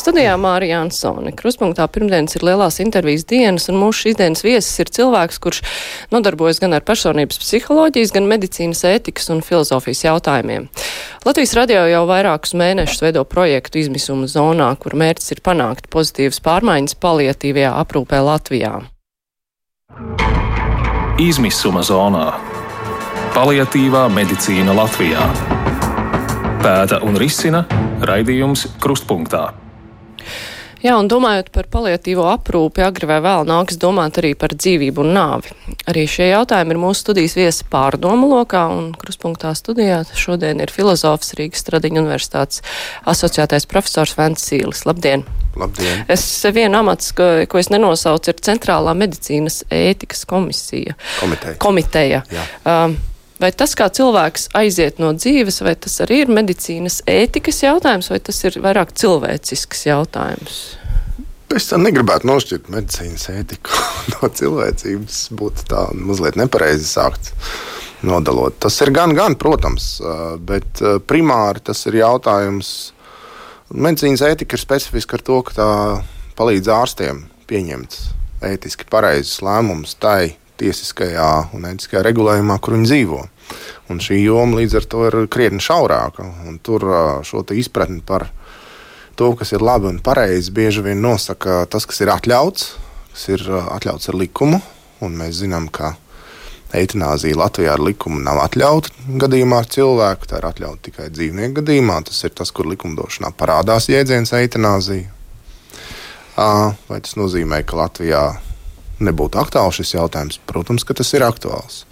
Studijā Mārija Ansone. Kruspunktā pirmdienas ir lielās intervijas dienas, un mūsu šīs dienas viesis ir cilvēks, kurš nodarbojas gan ar personības psiholoģijas, gan medicīnas ētikas un filozofijas jautājumiem. Latvijas radio jau vairākus mēnešus veido projektu izmisuma zonā, kur mērķis ir panākt pozitīvas pārmaiņas paliatīvajā aprūpē Latvijā. Izmisuma zonā - paliatīvā medicīna Latvijā. Pēta un risina raidījums Krustpunktā. Jā, un domājot par paliatīvo aprūpi, agri vai vēl nāks domāt arī par dzīvību un nāvi. Arī šie jautājumi ir mūsu studijas viesi pārdomu lokā, un kruspunktā studijā šodien ir filozofs Rīgas Stradiņa universitātes asociētais profesors Vents Sīlis. Labdien! Labdien! Es vienu amats, ko, ko es nenosaucu, ir Centrālā medicīnas ētikas komisija. Komiteja. Komiteja. Jā. Um, Vai tas, kā cilvēks aiziet no dzīves, vai tas arī ir medicīnas ētikas jautājums, vai tas ir vairāk cilvēcisks jautājums? Es tam negribētu nošķirt medicīnas ētiku no cilvēcības. Būtu tā mazliet nepareizi sākt nodalot. Tas ir gan, gan, protams, bet primāri tas ir jautājums. Medicīnas ētika ir specifiska ar to, ka tā palīdz ārstiem pieņemt ētiski pareizus lēmumus tai tiesiskajā un ētiskajā regulējumā, kur viņi dzīvo. Un šī joma līdz ar to ir krietni šaurāka. Tur šo izpratni par to, kas ir labi un pareizi, bieži vien nosaka tas, kas ir atļauts, kas ir atļauts ar likumu. Un mēs zinām, ka eitanāzija Latvijā ar likumu nav atļauta gadījumā ar cilvēku. Tā ir atļauta tikai dzīvnieku gadījumā. Tas ir tas, kur likumdošanā parādās jēdziens eitanāzija. Vai tas nozīmē, ka Latvijā nebūtu aktuāls šis jautājums? Protams, ka tas ir aktuāls.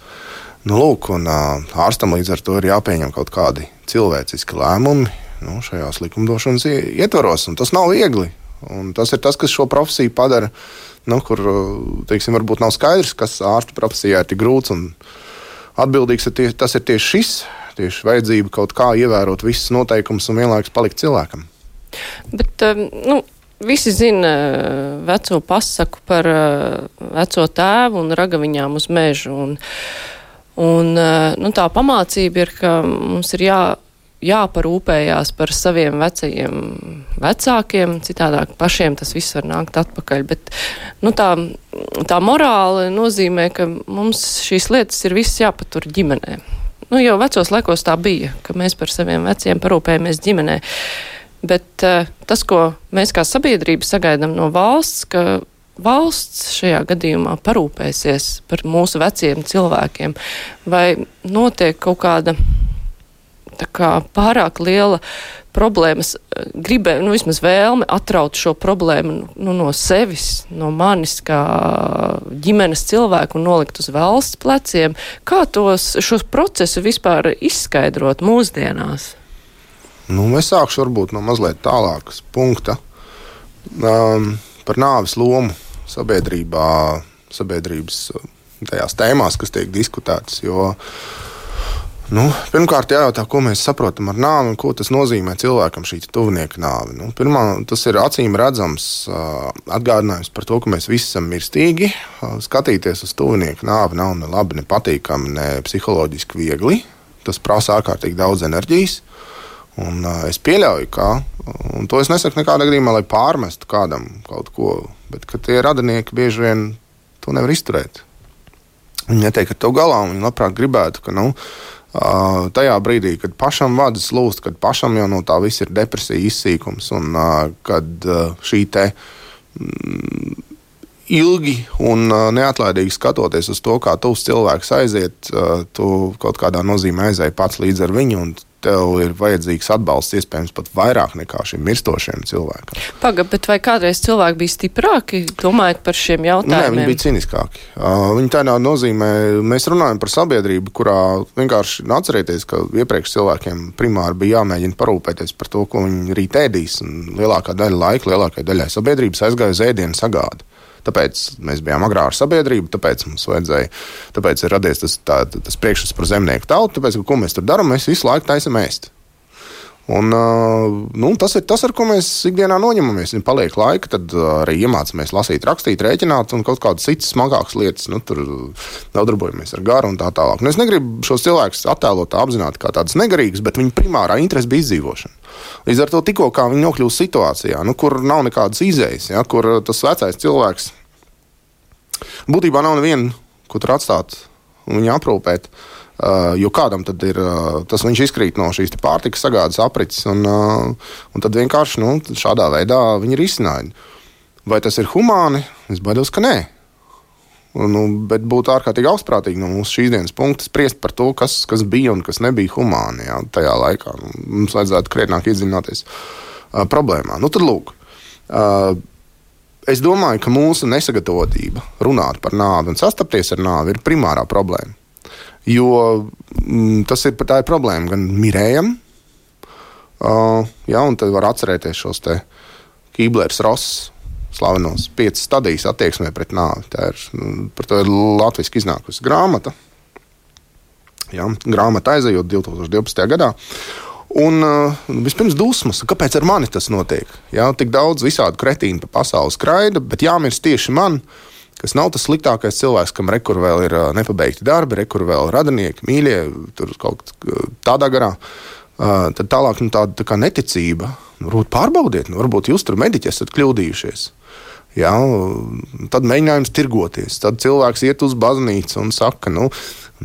Nu, lūk, un, ārstam līdz ar to ir jāpieņem kaut kādi cilvēciski lēmumi nu, šajās likumdošanas ietvaros, un tas nav viegli. Un tas ir tas, kas šo profesiju padara, nu, kur teiksim, varbūt nav skaidrs, kas ārsta profesijā ir tik grūts un atbildīgs. Ir tie, tas ir tieši šis, tieši vajadzība kaut kā ievērot visus noteikumus un vienlaikus palikt cilvēkam. Bet, nu, Visi zina veco pasaku par veco tēvu un ragaviņām uz mežu. Un, un, nu, tā pamācība ir, ka mums ir jā, jāparūpējās par saviem vecajiem vecākiem, citādāk pašiem tas viss var nākt atpakaļ. Bet, nu, tā, tā morāla nozīmē, ka mums šīs lietas ir viss jāpatur ģimenē. Nu, jau vecos laikos tā bija, ka mēs par saviem veciem parūpējamies ģimenē. Bet uh, tas, ko mēs kā sabiedrība sagaidām no valsts, ka valsts šajā gadījumā parūpēsies par mūsu veciem cilvēkiem, vai notiek kaut kāda kā, pārāk liela problēmas, gribē, nu, vismaz vēlme atraut šo problēmu nu, no sevis, no manis, kā ģimenes cilvēku un nolikt uz valsts pleciem. Kā tos, šos procesus vispār izskaidrot mūsdienās? Nu, es sākšu varbūt no mazliet tālākas punkta um, par nāves lomu sabiedrībā, sabiedrības tajās tēmās, kas tiek diskutētas. Jo, nu, pirmkārt, jājautā, ko mēs saprotam ar nāvi un ko tas nozīmē cilvēkam šī tuvinieka nāve. Nu, pirmā, tas ir acīm redzams uh, atgādinājums par to, ka mēs visi esam mirstīgi. Uh, skatīties uz tuvinieku nāvi nav ne labi, ne patīkami, ne psiholoģiski viegli. Tas prasa ārkārtīgi daudz enerģijas. Un, uh, es pieļauju, ka, un to es nesaku nekādā gadījumā, lai pārmestu kādam kaut ko, bet tie radinieki bieži vien to nevar izturēt. Viņi netiek ar to galā, un viņi labprāt gribētu, ka nu, uh, tajā brīdī, kad pašam vadas lūst, kad pašam jau no tā viss ir depresija, izsīkums, un uh, kad uh, šī te. Mm, ilgi un neatlaidīgi skatoties uz to, kā tuvs cilvēks aiziet, tu kaut kādā nozīmē aizēji pats līdz ar viņu, un tev ir vajadzīgs atbalsts, iespējams, pat vairāk nekā šim mirstošiem cilvēkam. Pagaid, bet vai kādreiz cilvēki bija stiprāki, domājot par šiem jautājumiem? Nē, viņi bija ciniskāki. Uh, viņi tādā nozīmē, mēs runājam par sabiedrību, kurā vienkārši atcerieties, ka iepriekš cilvēkiem primāri bija jāmēģina parūpēties par to, ko viņi rīt ēdīs, lielākā daļa laika, lielākajai daļai sabiedrības aizgāja uz ēdienu sagādi. Tāpēc mēs bijām agrāra sabiedrība, tāpēc mums vajadzēja, tāpēc ir radies tas, tā, tas priekšstats par zemnieku tautu, tāpēc, ka, ko mēs tur darām, mēs visu laiku taisam ēst. Un, nu, tas ir tas, ar ko mēs ikdienā noņemamies. Ja paliek laika, tad arī iemācāmies lasīt, rakstīt, rēķināt un kaut kādas citas smagākas lietas. Nu, tur nodarbojamies ar garu un tā tālāk. Nu, es negribu šos cilvēkus attēlot apzināti kā tādus negarīgus, bet viņu primārā interese bija izdzīvošana. Līdz ar to tikko viņi nokļūst situācijā, nu, kur nav nekādas izējas, ja, kur tas vecais cilvēks būtībā nav neviena, ko tur atstāt un viņu aprūpēt. Uh, Uh, jo kādam tad ir uh, tas, viņš izkrīt no šīs pārtikas sagādas aprits, un, uh, un tad vienkārši nu, šādā veidā viņi ir izsnādi. Vai tas ir humāni? Es baidos, ka nē. Nu, bet būtu ārkārtīgi augstprātīgi no mūsu šīs dienas punkta spriest par to, kas, kas bija un kas nebija humāni jā, tajā laikā. Nu, mums vajadzētu krietnāk iedziļināties uh, problēmā. Nu, tad lūk. Uh, es domāju, ka mūsu nesagatavotība runāt par nāvi un sastapties ar nāvi ir primārā problēma. Jo mm, tas ir, ir problēma gan mirējam, uh, jā, un tad var atcerēties šos Kīblers Ross. Slavenos piecas stadijas attieksmē pret nāvi. Tā ir, mm, par to ir latviešu iznākusi grāmata. Jā, grāmata aizejot 2012. gadā. Un uh, vispirms dusmas, kāpēc ar mani tas notiek? Jā, tik daudz visādi kretīni pa pasauli skraida, bet jāmirst tieši man. Uh, kas nav tas sliktākais cilvēks, kam rekur vēl ir nepabeigti darbi, rekur vēl radinieki, mīļie, tur kaut tādā garā. Tad tālāk nu, tāda tā neticība. Nu, varbūt pārbaudiet, nu, varbūt jūs tur mediķi esat kļūdījušies. Ja, tad mēģinājums tirgoties. Tad cilvēks iet uz baznīcu un saka, nu,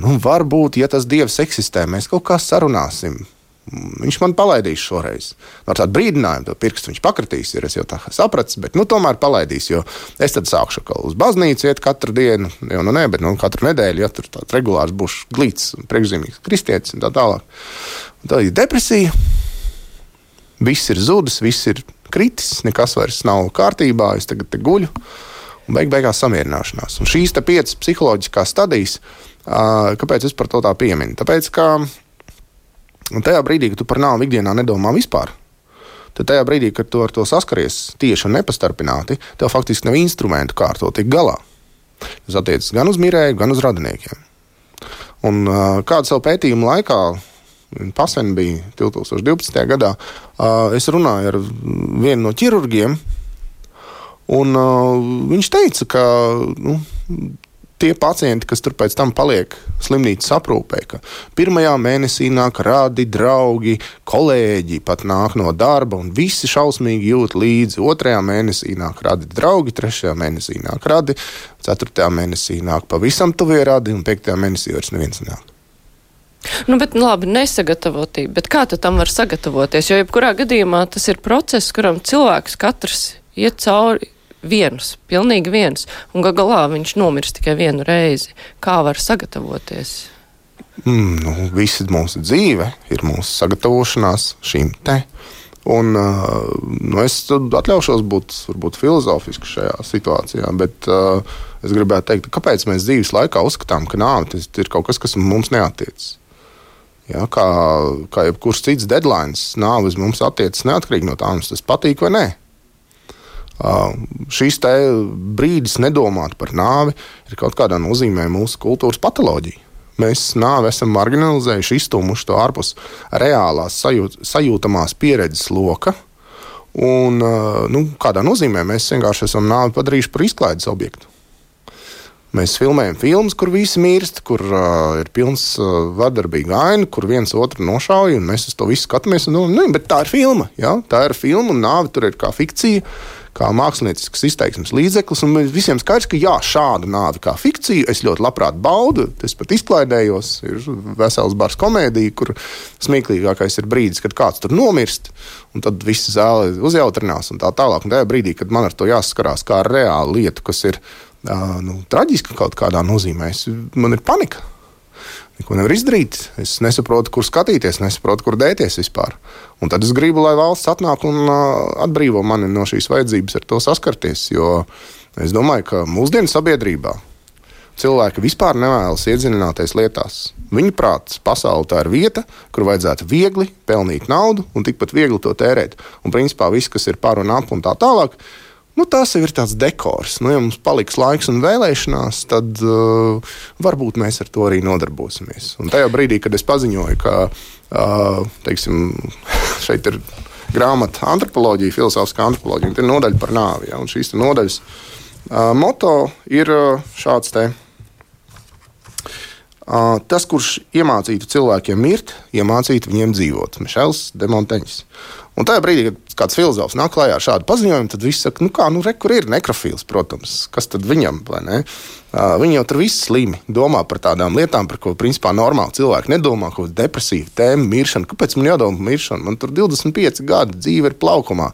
nu varbūt, ja tas dievs eksistē, mēs kaut kā sarunāsim. Viņš man palaidīs šoreiz. Ar tādu brīdinājumu, to pirkstu viņš pakritīs, ir jau tā sapratu, bet nu, tomēr palaidīs. Jo es tad sākšu uz baznīcu, iet katru dienu, jau nu nē, bet nu, katru nedēļu, ja tur tāds regulārs būs glīts, priekšzīmīgs kristietis un tā tālāk. Un tā ir depresija. Viss ir zudis, viss ir kritis, nekas vairs nav kārtībā, es tagad guļu. Un beig beigās samierināšanās. Un šīs piecas psiholoģiskās stadijas, kāpēc es par to tā pieminu? Tāpēc, ka tajā brīdī, kad tu par nāvi ikdienā nedomā vispār, tad tajā brīdī, kad tu ar to saskaries tieši un nepastarpināti, tev faktiski nav instrumentu, kā ar to tikt galā. Tas attiecas gan uz mirēju, gan uz radiniekiem. Un kādu savu pētījumu laikā, pasen bija 2012. gadā, es runāju ar vienu no ķirurģiem, un viņš teica, ka nu, tie pacienti, kas tur pēc tam paliek slimnīcas aprūpē, ka pirmajā mēnesī nāk radi, draugi, kolēģi pat nāk no darba un visi šausmīgi jūt līdzi. Otrajā mēnesī nāk radi, draugi, trešajā mēnesī nāk radi, ceturtajā mēnesī nāk pavisam tuvie radi un piektajā mēnesī vairs neviens nāk. Nu, bet, nu, labi, nesagatavotība. Bet kā tam var sagatavoties? Jo, jebkurā gadījumā tas ir process, kuram cilvēks katrs iet cauri viens, pilnīgi viens, un gal galā viņš nomirst tikai vienu reizi. Kā var sagatavoties? Mm, nu, visa mūsu dzīve ir mūsu sagatavošanās šīm te. Un, nu, es atļaušos būt varbūt, filozofiski šajā situācijā, bet uh, es gribētu teikt, kāpēc mēs dzīves laikā uzskatām, ka nāve ir kaut kas, kas mums neatiecas. Ja, kā, kā jebkurš cits deadline, nāve uz mums attiecas neatkarīgi no tā, mums tas patīk vai nē. Šīs brīdis nedomāt par nāvi ir kaut kādā nozīmē mūsu kultūras patoloģija. Mēs nāvi esam marginalizējuši, izstūmuši to ārpus reālās sajūt, sajūtamās pieredzes loka. Un, nu, kādā nozīmē mēs vienkārši esam nāvi padarījuši par izklaides objektu. Mēs filmējam filmas, kur visi mirst, kur uh, ir pilns uh, vardarbīga aina, kur viens otru nošauja, un mēs uz to visu skatāmies. Un, nu, bet tā ir filma. Ja? Tā ir filma, un nāve tur ir kā fikcija kā māksliniecisks izteiksmes līdzeklis. Un visiem skaidrs, ka jā, šādu nāvi kā fikciju es ļoti labprāt baudu. Es pat izklaidējos. Ir vesels bars komēdija, kur smieklīgākais ir brīdis, kad kāds tur nomirst. Un tad viss zāle uzjautrinās un tā tālāk. Un tajā brīdī, kad man ar to jāsaskarās kā ar reālu lietu, kas ir uh, nu, traģiska kaut kādā nozīmē, man ir panika. Neko nevar izdarīt. Es nesaprotu, kur skatīties, nesaprotu, kur dēties vispār. Un tad es gribu, lai valsts atnāk un atbrīvo mani no šīs vajadzības ar to saskarties. Jo es domāju, ka mūsdienu sabiedrībā cilvēki vispār nevēlas iedziļināties lietās. Viņa prāts, pasaule tā ir vieta, kur vajadzētu viegli pelnīt naudu un tikpat viegli to tērēt. Un principā viss, kas ir par un ap un tā tālāk, Nu, tas jau ir tāds dekors. Nu, ja mums paliks laiks un vēlēšanās, tad uh, varbūt mēs ar to arī nodarbosimies. Un tajā brīdī, kad es paziņoju, ka uh, teiksim, šeit ir grāmata antropoloģija, filozofiskā antropoloģija, tad ir nodaļa par nāvi. Ja, šīs nodaļas uh, moto ir uh, šāds te. Uh, tas, kurš iemācītu cilvēkiem mirt, iemācītu viņiem dzīvot. Mišels Demonteņš. Un tajā brīdī, kad kāds filozofs nāk klajā ar šādu paziņojumu, tad viss saka, nu kā, nu, re, kur ir nekrofils, protams, kas tad viņam, vai ne? Viņi jau tur viss slimi, domā par tādām lietām, par ko principā normāli cilvēki nedomā, ko depresīva tēma, miršana. Kāpēc man jādomā par miršanu? Man tur 25 gadi, dzīve ir plaukumā,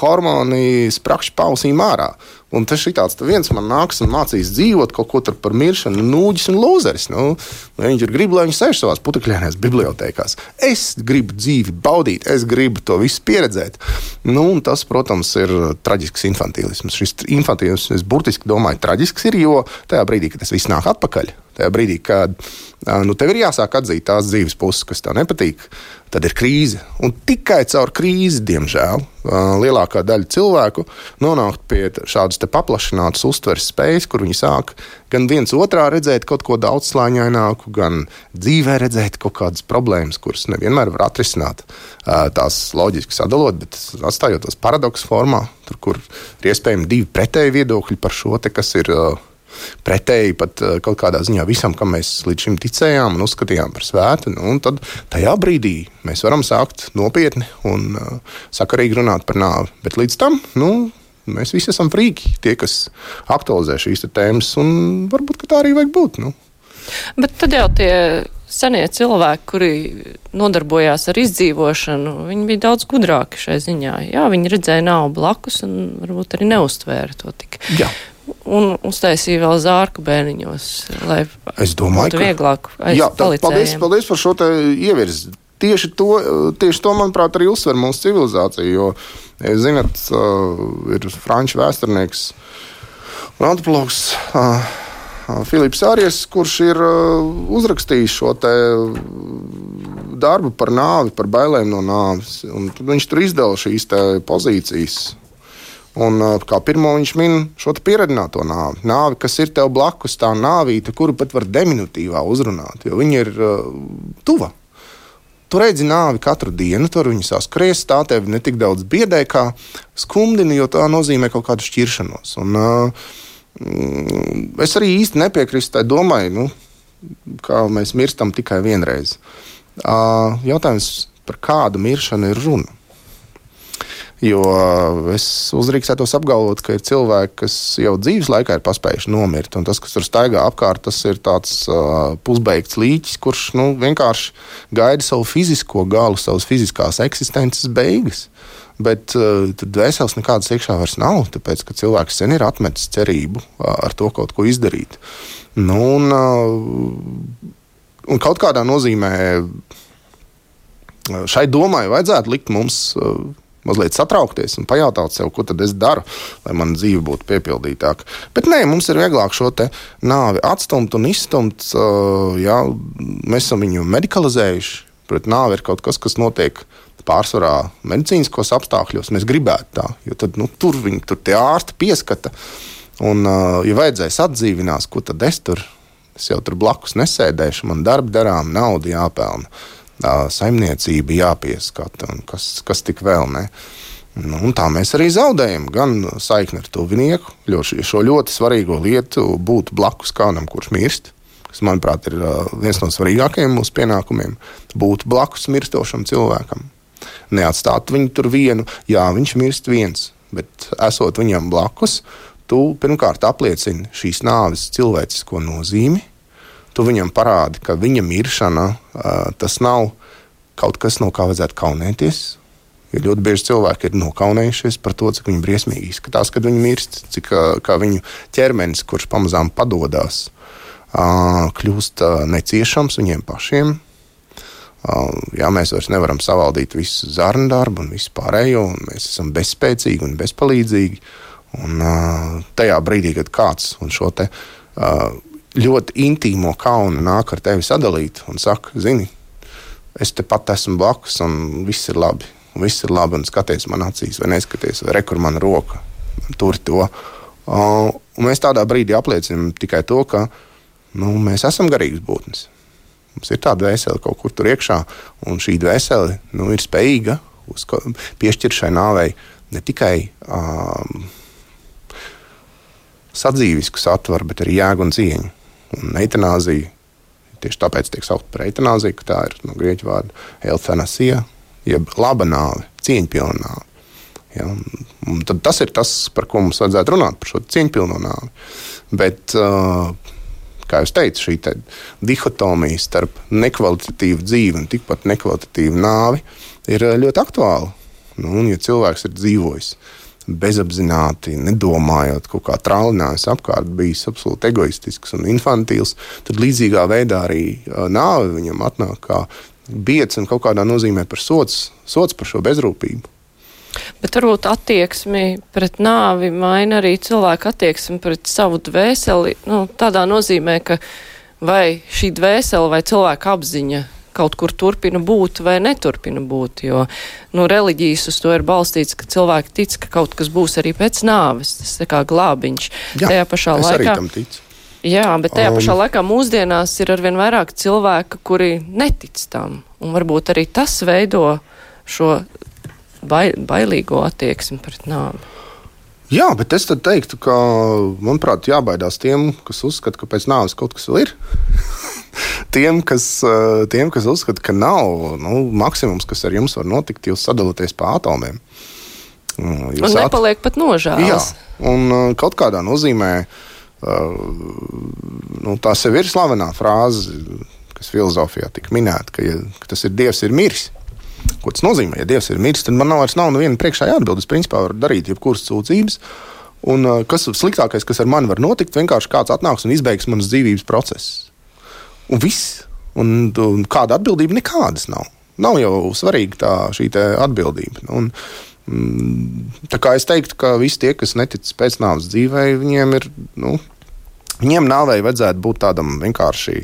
hormoni sprakšķi pausīm ārā. Un tas ir tāds, viens man nāks un mācīs dzīvot kaut ko par miršanu, nūģis un lūzeris. Nu, viņš ir grib, lai viņš sēž savā putekļainās bibliotekās. Es gribu dzīvi baudīt, es gribu to visu pieredzēt. Nu, tas, protams, ir traģisks infantīlisms. Šis infantīlisms, es burtiski domāju, traģisks ir, jo tajā brīdī, kad tas viss nāk atpakaļ, tajā brīdī, kad nu, tev ir jāsāk atzīt tās dzīves puses, kas tev nepatīk, tad ir krīze. Un tikai caur krīzi, diemžēl, lielākā daļa cilvēku nonāk pie šādas paplašinātas uztveres spējas, kur viņi sāk gan viens otrā redzēt kaut ko daudzslāņaināku, gan dzīvē redzēt kaut kādas problēmas, kuras nevienmēr var atrisināt. Tās loģiski sadalot, bet atstājot tos paradoksu formā, tur, kur ir iespējami divi pretēji viedokļi par šo, te, kas ir pretēji pat eh, kaut kādā ziņā visam, kam mēs līdz šim ticējām un uzskatījām par svētu. Nu, tad tajā brīdī mēs varam sākt nopietni un uh, sakarīgi runāt par nāvi. Bet līdz tam nu, mēs visi esam frīki, tie, kas aktualizē šīs tēmas, un varbūt tā arī vajag būt. Nu. Bet tad jau tie senie cilvēki, kuri nodarbojās ar izdzīvošanu, viņi bija daudz gudrāki šai ziņā. Jā, viņi redzēja naudu blakus un varbūt arī neustvēra to tik. Jā un uztaisīja vēl zārku bērniņos, lai es domāju, būtu vieglāk Jā, tā, paldies, paldies par šo ievirzi. Tieši to, tieši to, manuprāt, arī uzsver mūsu civilizācija. Jo, zinat, ir franču vēsturnieks un antropologs Filips Arijas, kurš ir uzrakstījis šo darbu par nāvi, par bailēm no nāves. Viņš tur izdala šīs pozīcijas Un, kā pirmo viņš min šo pieredzināto nāvi. Nāvi, kas ir tev blakus, tā nāvīte, kuru pat var diminutīvā uzrunāt, jo viņa ir uh, tuva. Tu redzi nāvi katru dienu, tur viņa saskries, tā tevi ne tik daudz biedē, kā skumdina, jo tā nozīmē kaut kādu šķiršanos. Un, uh, es arī īsti nepiekrītu tai domai, nu, ka mēs mirstam tikai vienreiz. Uh, jautājums, par kādu miršanu ir runa? Jo es uzdrīkstētos apgalvot, ka ir cilvēki, kas jau dzīves laikā ir paspējuši nomirt. Un tas, kas tur staigā apkārt, tas ir tāds uh, pusbeigts līķis, kurš nu, vienkārši gaida savu fizisko galu, savas fiziskās eksistences beigas. Bet uh, tur dvēseles nekādas iekšā vairs nav, tāpēc ka cilvēks sen ir atmetis cerību uh, ar to kaut ko izdarīt. Nu, un, uh, un kaut kādā nozīmē šai domai vajadzētu likt mums. Uh, mazliet satraukties un pajautāt sev, ko tad es daru, lai mana dzīve būtu piepildītāka. Bet nē, mums ir vieglāk šo nāvi atstumt un izstumt. Uh, jā, mēs esam viņu medicalizējuši. Pret nāvi ir kaut kas, kas notiek pārsvarā medicīniskos apstākļos. Mēs gribētu tā, jo tad, nu, tur viņi tur tie ārsti pieskata. Un, uh, ja vajadzēs atdzīvinās, ko tad es tur? Es jau tur blakus nesēdēšu, man darbi darām, nauda jāpelna saimniecība jāpieskata un kas, kas tik vēl ne. Nu, tā mēs arī zaudējam gan saikni ar tuvinieku, šo ļoti svarīgo lietu, būt blakus kādam, kurš mirst. Tas, manuprāt, ir viens no svarīgākajiem mūsu pienākumiem - būt blakus mirstošam cilvēkam. Neatstāt viņu tur vienu, jā, viņš mirst viens, bet esot viņam blakus, tu pirmkārt apliecini šīs nāves cilvēcisko nozīmi, tu viņam parādi, ka viņa miršana tas nav kaut kas, no kā vajadzētu kaunēties. Jo ļoti bieži cilvēki ir nokaunējušies par to, cik viņi briesmīgi izskatās, kad viņi mirst, cik viņu ķermenis, kurš pamazām padodas, kļūst neciešams viņiem pašiem. Jā, mēs vairs nevaram savaldīt visu zarnu darbu un visu pārējo, un mēs esam bezspēcīgi un bezpalīdzīgi. Un, tajā brīdī, kad kāds šo te, ļoti intīmo kaunu nāk ar tevi sadalīt un saka, zini, es tepat esmu blakus un viss ir labi. Viss ir labi, un skaties man acīs, vai neskaties, vai rekur mana roka. tur to. Uh, mēs tādā brīdī apliecinām tikai to, ka nu, mēs esam garīgas būtnes. Mums ir tāda dvēsele kaut kur tur iekšā, un šī dvēsele nu, ir spējīga piešķirt šai nāvei ne tikai um, sadzīvisku satvaru, bet arī jēgu un cieņu. Un eitanāzija tieši tāpēc tiek saukt par eitanāziju, ka tā ir no grieķu vārda elfenasija, jeb laba nāve, cieņpilna nāve. Ja, tas ir tas, par ko mums vajadzētu runāt, par šo cieņpilno nāvi. Bet, kā jau teicu, šī te dihotomija starp nekvalitatīvu dzīvi un tikpat nekvalitatīvu nāvi ir ļoti aktuāla. Nu, un, ja cilvēks ir dzīvojis bezapzināti, nedomājot, kaut kā traulinājis apkārt, bijis absolūti egoistisks un infantīls, tad līdzīgā veidā arī nāve viņam atnāk kā biedrs un kaut kādā nozīmē par sots, sots par šo bezrūpību. Bet varbūt attieksmi pret nāvi maina arī cilvēku attieksmi pret savu dvēseli. Nu, tādā nozīmē, ka vai šī dvēsele vai cilvēka apziņa kaut kur turpina būt vai neturpina būt. Jo nu, reliģijas uz to ir balstīts, ka cilvēki tic, ka kaut kas būs arī pēc nāves. Tas ir kā glābiņš. Jā, tajā pašā laikā. Jā, bet tajā um, pašā laikā mūsdienās ir arvien vairāk cilvēku, kuri netic tam. Un varbūt arī tas veido šo bai, bailīgo attieksmi pret nāvi. Jā, bet es teiktu, ka, manuprāt, jābaidās tiem, kas uzskata, ka pēc nāves kaut kas vēl ir. tiem, kas, eh, tiem, kas uzskata, ka nav nu, maksimums, kas ar jums var notikt, jūs sadalāties pa atomiem. Mm, jūs un nepaliek at... pat nožēlas. Jā, un eh, kaut kādā nozīmē uh, nu, tā sev ir slavenā frāze, kas filozofijā tika minēta, ka, ja, ka tas ir Dievs ir miris. Ko tas nozīmē? Ja Dievs ir miris, tad man nav vairs nav neviena priekšā jāatbild. Es principā varu darīt jebkuras sūdzības. Un uh, kas sliktākais, kas ar mani var notikt, vienkārši kāds atnāks un izbeigs manas dzīvības procesu. Un viss. Un, un kāda atbildība nekādas nav. Nav jau svarīga tā šī atbildība. Un, mm, tā kā es teiktu, ka visi tie, kas netic pēc nāves dzīvē, viņiem ir, nu, viņiem nāvei vajadzētu būt tādam vienkārši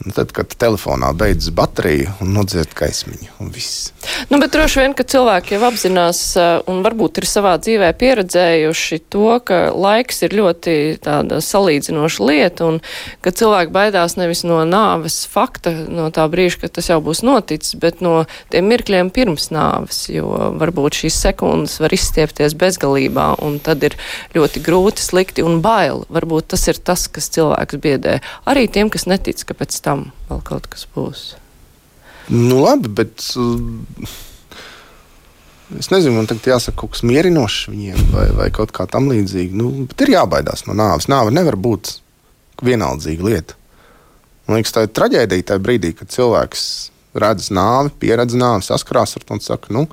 Nu, tad, kad telefonā beidzas baterija un nodzied gaismiņu, un viss. Nu, bet droši vien, ka cilvēki jau apzinās eh, un varbūt ir savā dzīvē pieredzējuši to, ka laiks ir ļoti tāda salīdzinoša lieta, un ka cilvēki baidās nevis no nāves fakta, no tā brīža, kad tas jau būs noticis, bet no tiem mirkļiem pirms nāves, jo varbūt šīs sekundes var izstiepties bezgalībā, un tad ir ļoti grūti, slikti un bail. Varbūt tas ir tas, kas cilvēks biedē. Arī tiem, kas netic, ka pēc tam tam vēl kaut kas būs. Nu, labi, bet. Uh, es nezinu, man tagad jāsaka kaut kas mierinošs viņiem, vai, vai kaut kā tam līdzīga. Nu, bet ir jābaidās no nāves. Nāve nevar būt vienaldzīga lieta. Man liekas, tā ir traģēdija tajā brīdī, kad cilvēks redz nāvi, pieredz nāvi, saskarās ar to un saka, nu,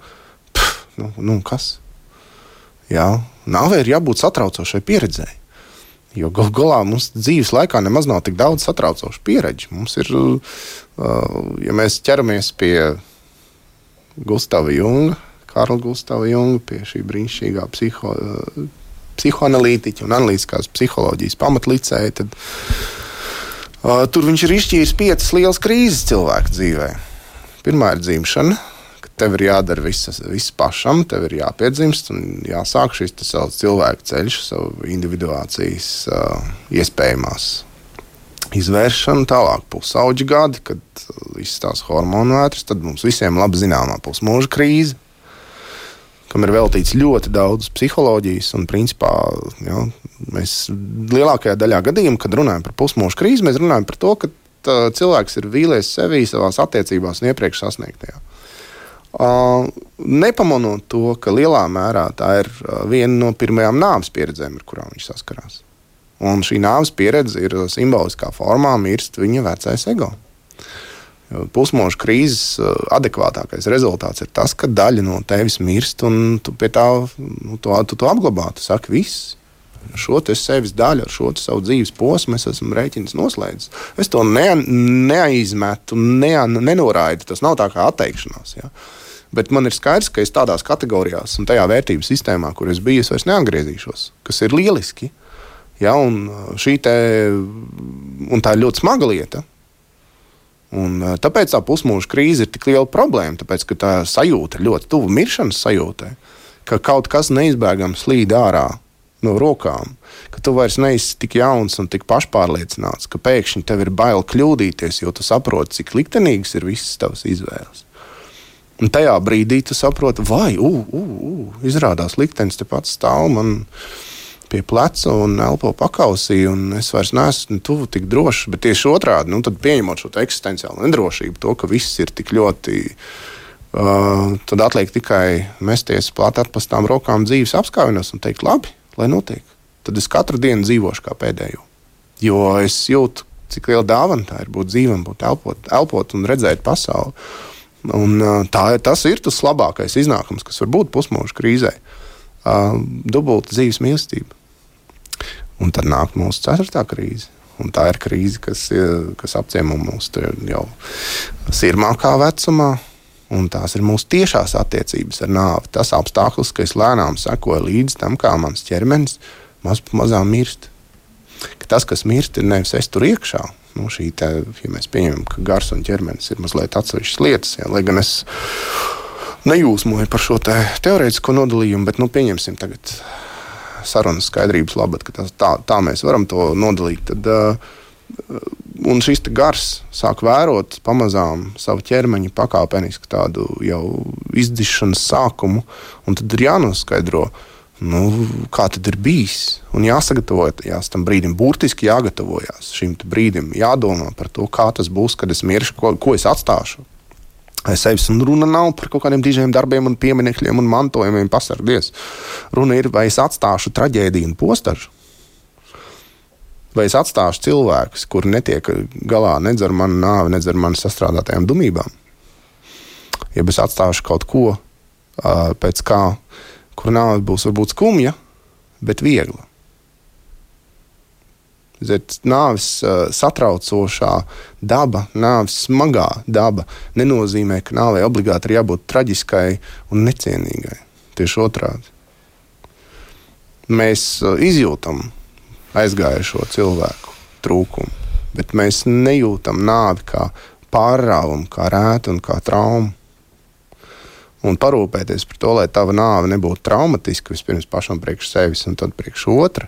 pff, nu, nu kas? Jā, nāvei ir jābūt satraucošai pieredzēji. Jo gal galā mums dzīves laikā nemaz nav tik daudz satraucošu pieredzi. Mums ir, uh, ja mēs ķeramies pie Gustavs Junga, Karla Gustavs Junga, pie šī brīnišķīgā psiho, uh, psihoanalītiķa un analītiskās psiholoģijas pamatlicēja, tad uh, tur viņš ir izšķīris piecas lielas krīzes cilvēku dzīvē. Pirmā ir dzimšana, Tev ir jādara viss, viss pašam, tev ir jāpiedzimst un jāsāk šis cilvēku ceļš, savu individuācijas uh, iespējamās izvēršana, tālāk pusauģi gadi, kad visas tās hormonu vētras, tad mums visiem labi zināmā pusmūža krīze, kam ir veltīts ļoti daudz psiholoģijas. Un, principā, jā, mēs lielākajā daļā gadījumu, kad runājam par pusmūža krīzi, mēs runājam par to, ka tā, cilvēks ir vīlies sevī savās attiecībās un iepriekš sasniegtajā. Uh, nepamanot to, ka lielā mērā tā ir uh, viena no pirmajām nāves pieredzēm, ar kurām viņš saskarās. Un šī nāves pieredze ir simboliskā formā mirst viņa vecais ego. Pusmūža krīzes uh, adekvātākais rezultāts ir tas, ka daļa no tevis mirst, un tu pie tā nu, to, tu to apglabā. Tu saki, viss, šo sevis daļu, ar šo savu dzīves posmu es esmu rēķins noslēdzis. Es to ne, neaizmetu, ne, nenoraidu. Tas nav tā kā atteikšanās. Ja? Bet man ir skaidrs, ka es tādās kategorijās un tajā vērtības sistēmā, kur es biju, es vairs neatgriezīšos, kas ir lieliski. Ja, un uh, te, un tā ir ļoti smaga lieta. Un, uh, tāpēc tā pusmūža krīze ir tik liela problēma. Tāpēc, tā sajūta ļoti tuvu miršanas sajūtai, ka kaut kas neizbēgami slīd ārā no rokām, ka tu vairs neesi tik jauns un tik pašpārliecināts, ka pēkšņi tev ir bail kļūdīties, jo tu saproti, cik liktenīgas ir visas tavas izvēles. Un tajā brīdī tu saproti, vai, uh, uh, uh, izrādās liktenis te pats stāv man pie pleca un elpo pakausī, un es vairs neesmu tuvu tik drošs. Bet tieši otrādi, nu, pieņemot šo eksistenciālo nedrošību, to, ka viss ir tik ļoti. Uh, tad atliek tikai mesties plāt atpastām rokām dzīves apskāvienos un teikt, labi, lai notiek. Tad es katru dienu dzīvošu kā pēdējo. Jo es jūtu, cik liela dāvana tā ir būt dzīvam, būt elpot, elpot un redzēt pasauli. Un, tā, tas ir tas labākais iznākums, kas var būt pusmūža krīzē. Dubulta dzīves mīlestība. Un tad nāk mūsu ceturtā krīze. Un tā ir krīze, kas, kas apciemo mūs jau sirmākā vecumā, Un tās ir mūsu tiešās attiecības ar nāvi. Tas apstākļus, ka es lēnām sekoju līdzi tam, kā mans ķermenis maz pa mazām mirst. Ka tas, kas mirst, ir nevis es tur iekšā. Nu, šī te, ja mēs pieņemam, ka gars un ķermenis ir mazliet atsevišķas lietas, ja, lai gan es nejūsmoju par šo te teorētisko nodalījumu, bet nu, pieņemsim tagad sarunas skaidrības labad, ka tas, tā, tā mēs varam to nodalīt. Tad, uh, un šis gars sāk vērot pamazām savu ķermeņa pakāpenisku tādu jau izdzišanas sākumu, un tad ir jānoskaidro. Nu, kā tad ir bijis? Un jāsagatavojas tam brīdim, burtiski jāgatavojas šim brīdim, jādomā par to, kā tas būs, kad es miršu, ko, ko es atstāšu. Es sevis un runa nav par kaut kādiem dižiem darbiem, un pieminekļiem un mantojumiem, pasargdies. Runa ir, vai es atstāšu traģēdiju un postažu vai es atstāšu cilvēkus, kuri netiek galā nedz ar manu nāvi, nedz ar manas sastrādātajām dumībām. Ja es atstāšu kaut ko, pēc kā, kur nāve būs varbūt skumja, bet viegla. Zet, nāves uh, satraucošā daba, nāves smagā daba nenozīmē, ka nāvei obligāti ir jābūt traģiskai un necienīgai. Tieši otrādi. Mēs uh, izjūtam aizgājušo cilvēku trūkumu. Bet mēs nejūtam nāvi kā pārrāvumu, kā rētu un kā traumu. Un parūpēties par to, lai tava nāve nebūtu traumatiska vispirms pašam priekš sevis un tad priekš otra.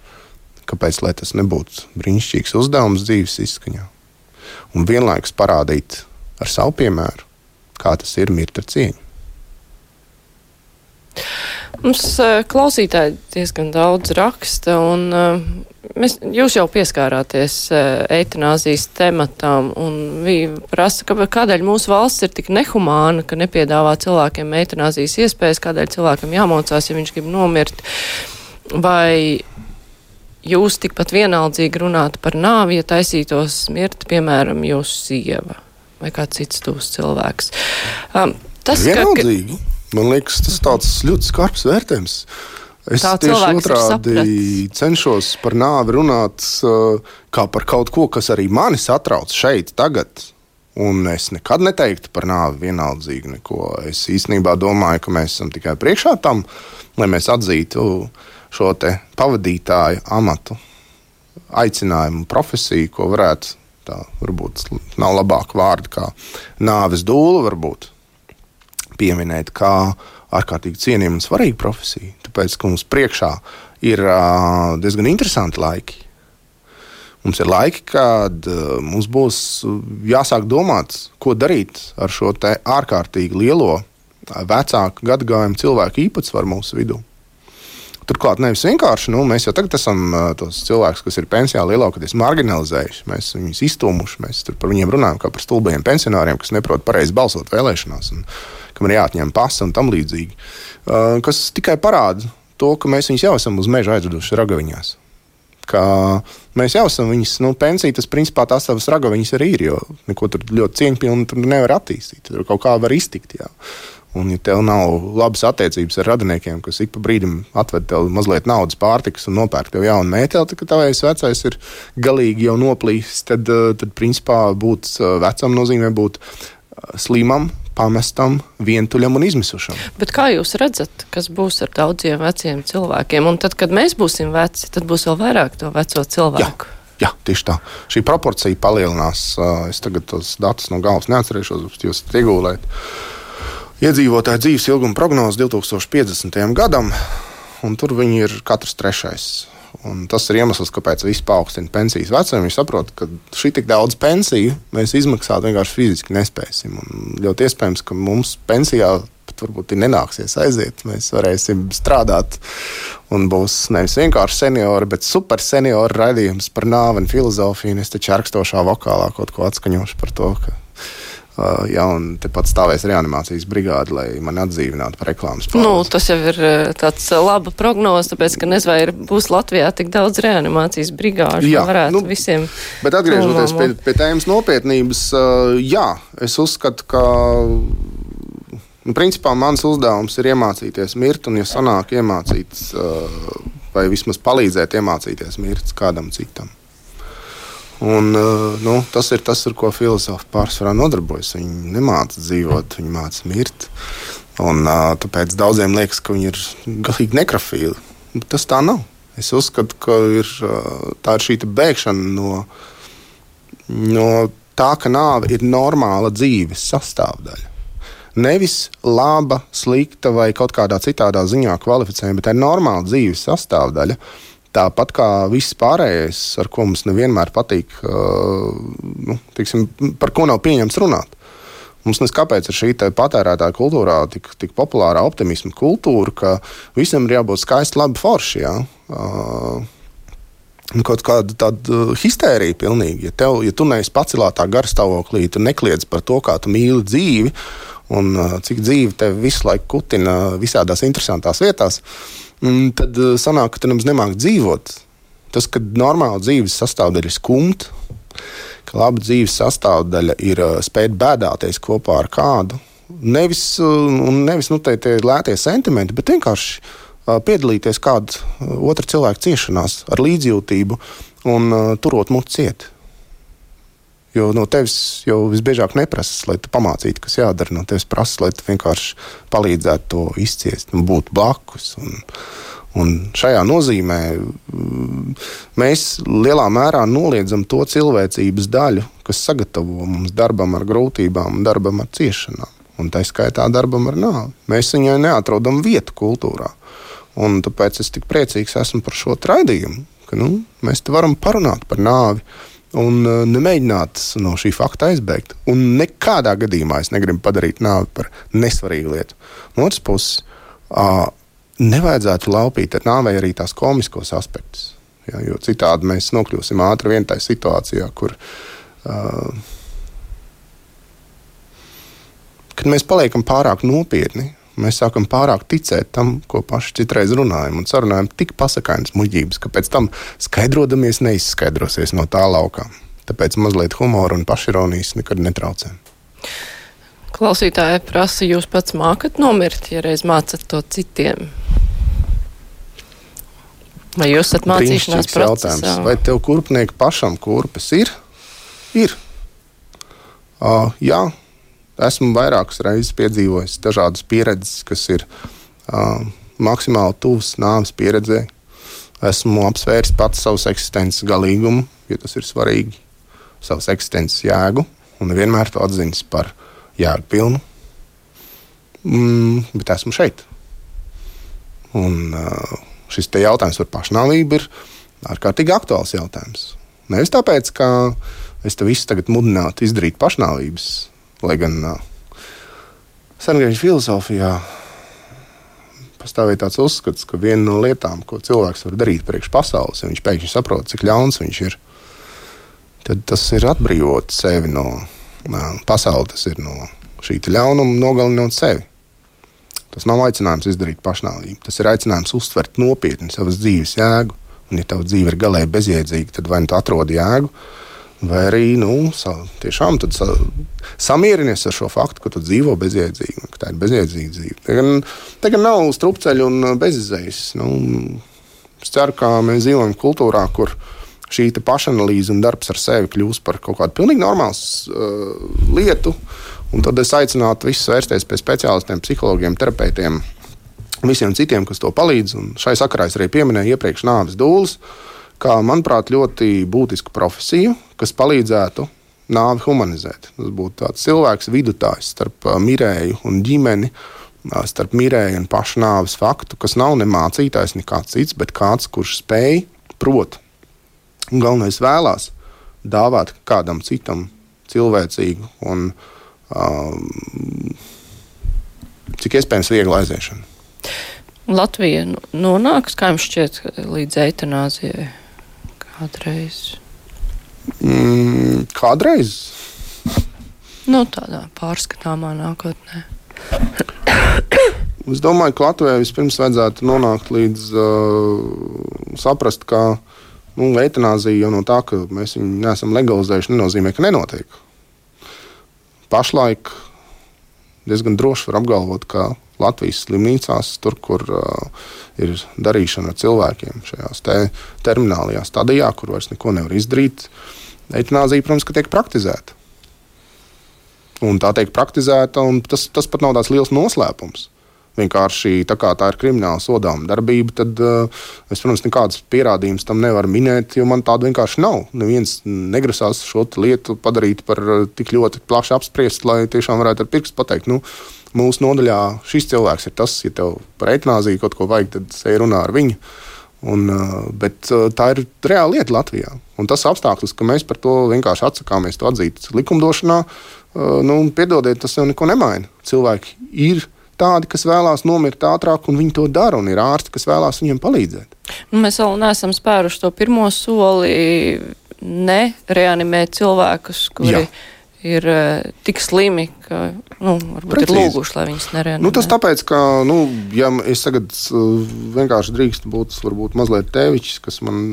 Kāpēc tas nebūtu brīnišķīgs uzdevums dzīves izskaņā? Un vienlaikus parādīt ar savu piemēru, kā tas ir mirt ar cieņu. Mums uh, klausītāji diezgan daudz raksta, un uh, mēs, jūs jau pieskārāties uh, eitanāzijas tematam, un viņi prasa, ka, kādēļ mūsu valsts ir tik nehumāna, ka nepiedāvā cilvēkiem eitanāzijas iespējas, kādēļ cilvēkam jāmocās, ja viņš grib nomirt. Vai jūs tikpat vienaldzīgi runātu par nāvi, ja taisītos mirt, piemēram, jūsu sieva vai kāds cits tūs cilvēks? Um, tas, ka, Man liekas, tas ir ļoti skarbs vērtējums. Es Tā tieši otrādi cenšos par nāvi runāt uh, kā par kaut ko, kas arī mani satrauc šeit, tagad. Un es nekad neteiktu par nāvi vienaldzīgi neko. Es īstenībā domāju, ka mēs esam tikai priekšā tam, lai mēs atzītu šo pavadītāju amatu, aicinājumu, profesiju, ko varētu, tā varbūt nav labāka vārda kā nāves dūle, varbūt pieminēt kā ārkārtīgi cienījamu un svarīgu profesiju. Tāpēc, ka mums priekšā ir diezgan interesanti laiki. Mums ir laiki, kad mums būs jāsāk domāt, ko darīt ar šo ārkārtīgi lielo vecāku gadagājumu cilvēku īpatsvaru mūsu vidū. Turklāt nevis vienkārši, nu, mēs jau tagad esam tos cilvēkus, kas ir pensijā lielākoties marginalizējuši. Mēs viņus iztūmuši, mēs par viņiem runājam kā par stulbiem pensionāriem, kas neprot pareizi balsot vēlēšanās. Un, kam ir jāatņem pasta un tam līdzīgi. Uh, kas tikai parāda to, ka mēs viņus jau esam uz meža aizveduši ragaviņās. Ka mēs jau esam viņas, nu, pensija, tas principā tās savas ragaviņas arī ir, jo neko tur ļoti cieņpilni tur nevar attīstīt. Tur kaut kā var iztikt. Jā. Un, ja tev nav labas attiecības ar radiniekiem, kas ik pa brīdim atved tev mazliet naudas, pārtikas un nopērk tev jaunu mēteli, tad tavs vecais ir galīgi jau noplīsis, tad, uh, tad principā būt uh, vecam nozīmē būt slimam, pamestam, vientuļam un izmisušam. Bet kā jūs redzat, kas būs ar daudziem veciem cilvēkiem? Un tad, kad mēs būsim veci, tad būs vēl vairāk to veco cilvēku. Jā. Jā, tieši tā. Šī proporcija palielinās. Es tagad tos datus no galvas neatcerēšos, bet jūs iegūlēt. Iedzīvotāju dzīves ilguma prognozes 2050. gadam un tur viņi ir katrs trešais. Un tas ir iemesls, kāpēc viss paaugstina pensijas vecumu. Viņi saprot, ka šī tik daudz pensiju mēs izmaksāt vienkārši fiziski nespēsim. Un ļoti iespējams, ka mums pensijā pat varbūt nenāksies aiziet. Mēs varēsim strādāt un būs nevis vienkārši seniori, bet super seniori raidījums par nāvi un filozofiju. Es taču arkstošā vokālā kaut ko atskaņošu par to, ka ja, un tepat stāvēs reanimācijas brigāde, lai mani atdzīvinātu par reklāmas pārvaldu. Nu, tas jau ir uh, tāds uh, laba prognoze, tāpēc, ka nezinu, vai būs Latvijā tik daudz reanimācijas brigāžu, jā, varētu nu, visiem. Bet atgriežoties pie, pie tēmas nopietnības, jā, es uzskatu, ka. Nu, principā mans uzdevums ir iemācīties mirt, un, ja sanāk iemācīt, vai vismaz palīdzēt iemācīties mirt kādam citam. Un, eh, nu, tas ir tas, ar ko filozofi pārsvarā nodarbojas. Viņi nemāca dzīvot, viņi māca mirt. Un, eh, tāpēc daudziem liekas, ka viņi ir galīgi nekrofīli. Tas tā nav. Es uzskatu, ka ir, eh, tā ir šī bēgšana no, no tā, ka nāve ir normāla dzīves sastāvdaļa. Nevis laba, slikta vai kaut kādā citādā ziņā kvalificējama, bet tā ir normāla dzīves sastāvdaļa. Uh, Tāpat kā viss pārējais, ar ko mums nevienmēr patīk, uh, nu, tiksim, par ko nav pieņemts runāt. Mums neskāpēc ir šī patērētāja kultūrā tik, tik populārā optimisma kultūra, ka visam ir jābūt skaisti, labi forši. Ja? Uh, Kaut kāda tāda histērija pilnīgi. Ja, tev, ja tu neesi pacelātā garstāvoklī, tu nekliedz par to, kā tu mīli dzīvi un uh, cik dzīve tev visu laiku kutina visādās interesantās vietās. Uh, tad eh, sanāk, ka tu nemaz nemāki dzīvot. Tas, ka normāla dzīves sastāvdaļa ir skumta, ka laba dzīves sastāvdaļa ir eh, spēt bēdāties kopā ar kādu. Nevis, eh, nevis nu, tie, tie lētie sentimenti, bet vienkārši piedalīties kāda otra cilvēka ciešanās ar līdzjūtību un turot muti ciet. Jo no tevis jau visbiežāk neprasa, lai tu pamācītu, kas jādara. No tevis prasa, lai tu vienkārši palīdzētu to izciest un būt blakus. Un, un šajā nozīmē mm, mēs lielā mērā noliedzam to cilvēcības daļu, kas sagatavo mums darbam ar grūtībām, darbam ar ciešanām. Un tā skaitā darbam ar nāvi. Mēs viņai neatrodam vietu kultūrā. Un tāpēc es tik priecīgs esmu par šo raidījumu, ka nu, mēs te varam parunāt par nāvi un uh, nemēģināt no šī fakta aizbēgt. Un nekādā gadījumā es negribu padarīt nāvi par nesvarīgu lietu. No otras puses, uh, nevajadzētu laupīt ar nāvei arī tās komiskos aspektus. Ja, jo citādi mēs nokļūsim ātri vien tajā situācijā, kur uh, mēs paliekam pārāk nopietni Mēs sākam pārāk ticēt tam, ko paši citreiz runājam, un sarunājam tik pasakainas muļķības, ka pēc tam skaidrodamies neizskaidrosies no tā laukā. Tāpēc mazliet humora un pašironijas nekad netraucē. Klausītāji prasa, jūs pats mākat nomirt, ja reiz mācat to citiem? Vai jūs esat mācīšanās procesā? Vai tev kurpnieki pašam kurpes ir? Ir. Uh, jā, esmu vairākas reizes piedzīvojis dažādas pieredzes, kas ir uh, maksimāli tuvas nāves pieredzē. Esmu apsvērs pats savas eksistences galīgumu, jo tas ir svarīgi, savas eksistences jēgu, un vienmēr to atzīst par jēgu pilnu. Mm, bet esmu šeit. Un, uh, šis jautājums par pašnāvību ir ārkārtīgi aktuāls jautājums. Nevis tāpēc, ka es te visu tagad mudinātu izdarīt pašnāvības, Lai gan uh, sengriežu filozofijā pastāvēja tāds uzskats, ka viena no lietām, ko cilvēks var darīt priekš pasaules, ja viņš pēkšņi saprot, cik ļauns viņš ir, tad tas ir atbrīvot sevi no uh, pasaules, tas ir no šī ļaunuma, nogalinot sevi. Tas nav aicinājums izdarīt pašnāvību. Tas ir aicinājums uztvert nopietni savas dzīves jēgu. Un, ja tava dzīve ir galīgi bezjēdzīga, tad vai nu tu atrodi jēgu, vai arī nu, sa, tiešām sa, samierinies ar šo faktu, ka tu dzīvo bezjēdzīgi, ka tā ir bezjēdzīga dzīve. Te gan nav strupceļu un uh, bezizējas. Nu, es ceru, ka mēs dzīvojam kultūrā, kur šī pašanalīze un darbs ar sevi kļūst par kaut kādu pilnīgi normālu uh, lietu. Un tad es aicinātu visus vērsties pie speciālistiem, psihologiem, terapeitiem, visiem citiem, kas to palīdz. Un šai sakarā es arī pieminēju iepriekš nāves dūles. Uh, kā, manuprāt, ļoti būtisku profesiju, kas palīdzētu nāvi humanizēt. Tas būtu tāds cilvēks vidutājs starp mirēju un ģimeni starp mirēju un pašnāves faktu, kas nav ne mācītājs, ne kāds cits, bet kāds, kurš spēj, prot, un galvenais vēlās dāvāt kādam citam cilvēcīgu un um, cik iespējams vieglu aiziešanu. Latvija nonāks, kā jums šķiet, līdz eitanāzijai kādreiz? Mm, kādreiz? Nu, tādā pārskatāmā nākotnē. Es domāju, ka Latvijai vispirms vajadzētu nonākt līdz uh, saprast, ka nu, eitanāzija jau no tā, ka mēs viņu neesam legalizējuši, nenozīmē, ka nenotiek. Pašlaik diezgan droši var apgalvot, ka Latvijas slimnīcās, tur, kur uh, ir darīšana ar cilvēkiem, šajās te terminālajā stadijā, kur vairs neko nevar izdarīt, eitanāzija, protams, tiek praktizēta. Un tā tiek praktizēta, un tas, tas pat nav tāds liels noslēpums. Vienkārši tā kā tā ir krimināla sodāma darbība, tad uh, es, protams, nekādas pierādījumus tam nevaru minēt, jo man tāda vienkārši nav. Neviens negrasās šo lietu padarīt par uh, tik ļoti plaši apspriestu, lai tiešām varētu ar pirkstu pateikt. Nu, mūsu nodaļā šis cilvēks ir tas, ja tev par eitanāziju kaut ko vajag, tad ej runā ar viņu. Un, uh, bet tā ir reāla lieta Latvijā. Un tas apstākļus, ka mēs par to vienkārši atsakāmies to atzīt likumdošanā, nu, piedodiet, tas jau neko nemaina. Cilvēki ir tādi, kas vēlās nomirt ātrāk, un viņi to dara, un ir ārsti, kas vēlās viņiem palīdzēt. Nu, mēs vēl neesam spēruši to pirmo soli, nereanimēt cilvēkus, kuri. Jā ir uh, tik slimi, ka nu, varbūt Precīzi. ir lūguši, lai viņas nereanimē. Nu, tas tāpēc, ka, nu, ja es tagad uh, vienkārši drīkstu būt varbūt mazliet teviķis, kas man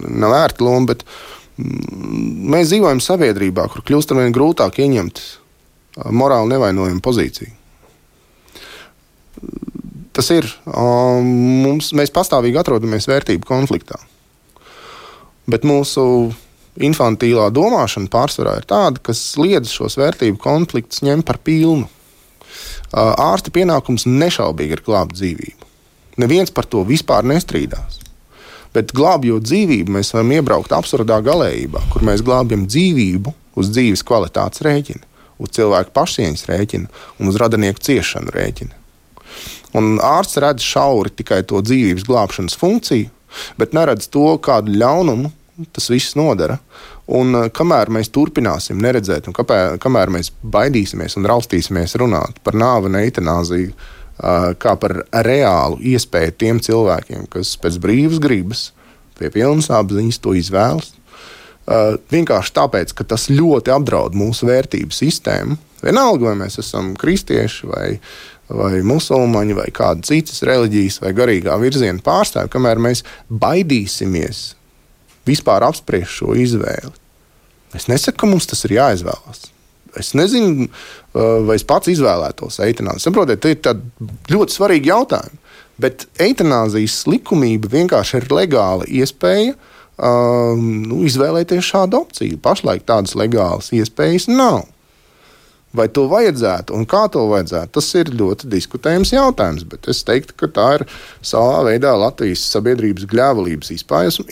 nav vērta loma, bet mm, mēs dzīvojam sabiedrībā, kur kļūst ar vien grūtāk ieņemt morāli nevainojumu pozīciju tas ir. Mums, mēs pastāvīgi atrodamies vērtību konfliktā. Bet mūsu infantīlā domāšana pārsvarā ir tāda, kas liedz šos vērtību konfliktus ņemt par pilnu. Ārsta pienākums nešaubīgi ir glābt dzīvību. Neviens par to vispār nestrīdās. Bet glābjot dzīvību, mēs varam iebraukt absurdā galējībā, kur mēs glābjam dzīvību uz dzīves kvalitātes rēķina, uz cilvēku pašcieņas rēķina un uz radinieku ciešanu rēķina. Un ārsts redz šauri tikai to dzīvības glābšanas funkciju, bet neredz to, kādu ļaunumu tas viss nodara. Un eh, kamēr mēs turpināsim neredzēt, un kāpēc, kamēr mēs baidīsimies un raustīsimies runāt par nāvi un eitanāziju, eh, kā par reālu iespēju tiem cilvēkiem, kas pēc brīvas gribas, pie pilnas apziņas to izvēlas, eh, vienkārši tāpēc, ka tas ļoti apdraud mūsu vērtību sistēmu. Vienalga, vai mēs esam kristieši vai, vai musulmaņi, vai kāda citas reliģijas vai garīgā virziena pārstāvji, kamēr mēs baidīsimies vispār apspriest šo izvēli. Es nesaku, ka mums tas ir jāizvēlas. Es nezinu, vai es pats izvēlētos eitanāziju. Saprotiet, tie ir ļoti svarīgi jautājumi. Bet eitanāzijas likumība vienkārši ir legāla iespēja um, nu, izvēlēties šādu opciju. Pašlaik tādas legālas iespējas nav. Vai to vajadzētu un kā to vajadzētu, tas ir ļoti diskutējams jautājums. Bet es teiktu, ka tā ir savā veidā Latvijas sabiedrības gļēvulības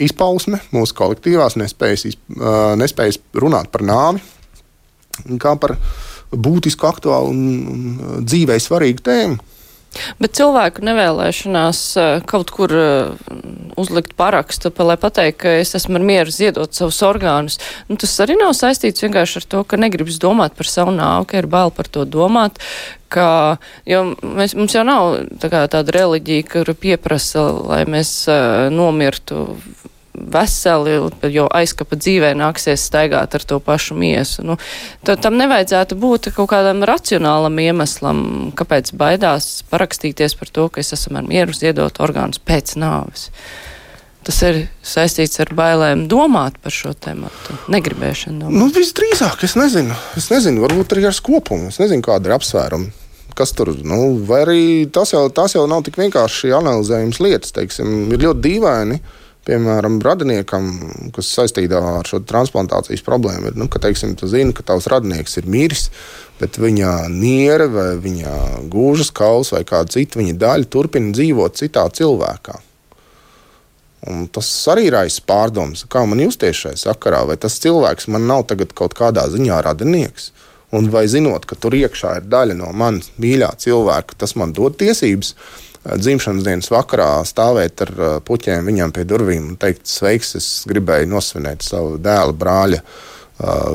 izpausme, mūsu kolektīvās nespējas, nespējas runāt par nāvi kā par būtisku, aktuālu un dzīvē svarīgu tēmu. Bet cilvēku nevēlēšanās eh, kaut kur eh, uzlikt parakstu, lai pateikt, ka es esmu mieru ziedot savus orgānus, nu, tas arī nav saistīts vienkārši ar to, ka negribas domāt par savu nāvu, ka ir bail par to domāt, ka, jo mēs, mums jau nav tā kā, tāda reliģija, kur pieprasa, lai mēs uh, nomirtu veseli, jo aizkapa dzīvē nāksies staigāt ar to pašu miesu. Nu, tam nevajadzētu būt kaut kādam racionālam iemeslam, kāpēc baidās parakstīties par to, ka es esmu ar mieru ziedot orgānus pēc nāves. Tas ir saistīts ar bailēm domāt par šo tēmu, negribēšanu. Domāt. Nu, visdrīzāk, es nezinu. Es nezinu, varbūt arī ar skopumu. Es nezinu, kāda ir apsvēruma kas tur nu, vai arī tas jau, tas jau nav tik vienkārši analizējums lietas. Teiksim, ir ļoti dīvaini, piemēram, radiniekam, kas saistītā ar šo transplantācijas problēmu, ir, nu, ka, teiksim, tu zini, ka tavs radinieks ir miris, bet viņa niere vai viņa gūžas kauls vai kāda cita viņa daļa turpina dzīvot citā cilvēkā. Un tas arī raisa pārdomas, kā man justies šajā sakarā, vai tas cilvēks man nav kaut kādā ziņā radinieks. Un vai zinot, ka tur iekšā ir daļa no manas mīļā cilvēka, tas man dod tiesības dzimšanas dienas vakarā stāvēt ar puķiem viņam pie durvīm un teikt, sveiks, es gribēju nosvinēt savu dēla, brāļa,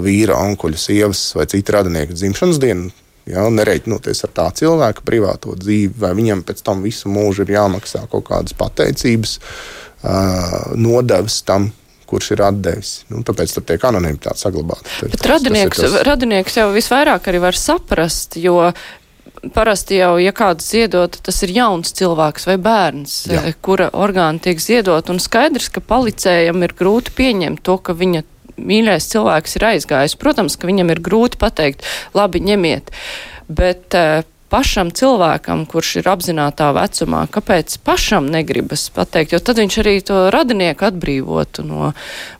vīra, onkuļa, sievas vai citu radinieku dzimšanas dienu. Ja, nereiķinoties ar tā cilvēka privāto dzīvi, vai viņam pēc tam visu mūžu ir jāmaksā kaut kādas pateicības, nodevas tam, kurš ir atdevis. Nu, tāpēc tur tiek anonimitāte saglabāta. Bet tas, radinieks, tas tas... radinieks jau visvairāk arī var saprast, jo parasti jau, ja kāds ziedot, tas ir jauns cilvēks vai bērns, Jā. Eh, kura orgāni tiek ziedot, un skaidrs, ka palicējam ir grūti pieņemt to, ka viņa mīļais cilvēks ir aizgājis. Protams, ka viņam ir grūti pateikt, labi, ņemiet, bet uh, pašam cilvēkam, kurš ir apzinātā vecumā, kāpēc pašam negribas pateikt, jo tad viņš arī to radinieku atbrīvotu no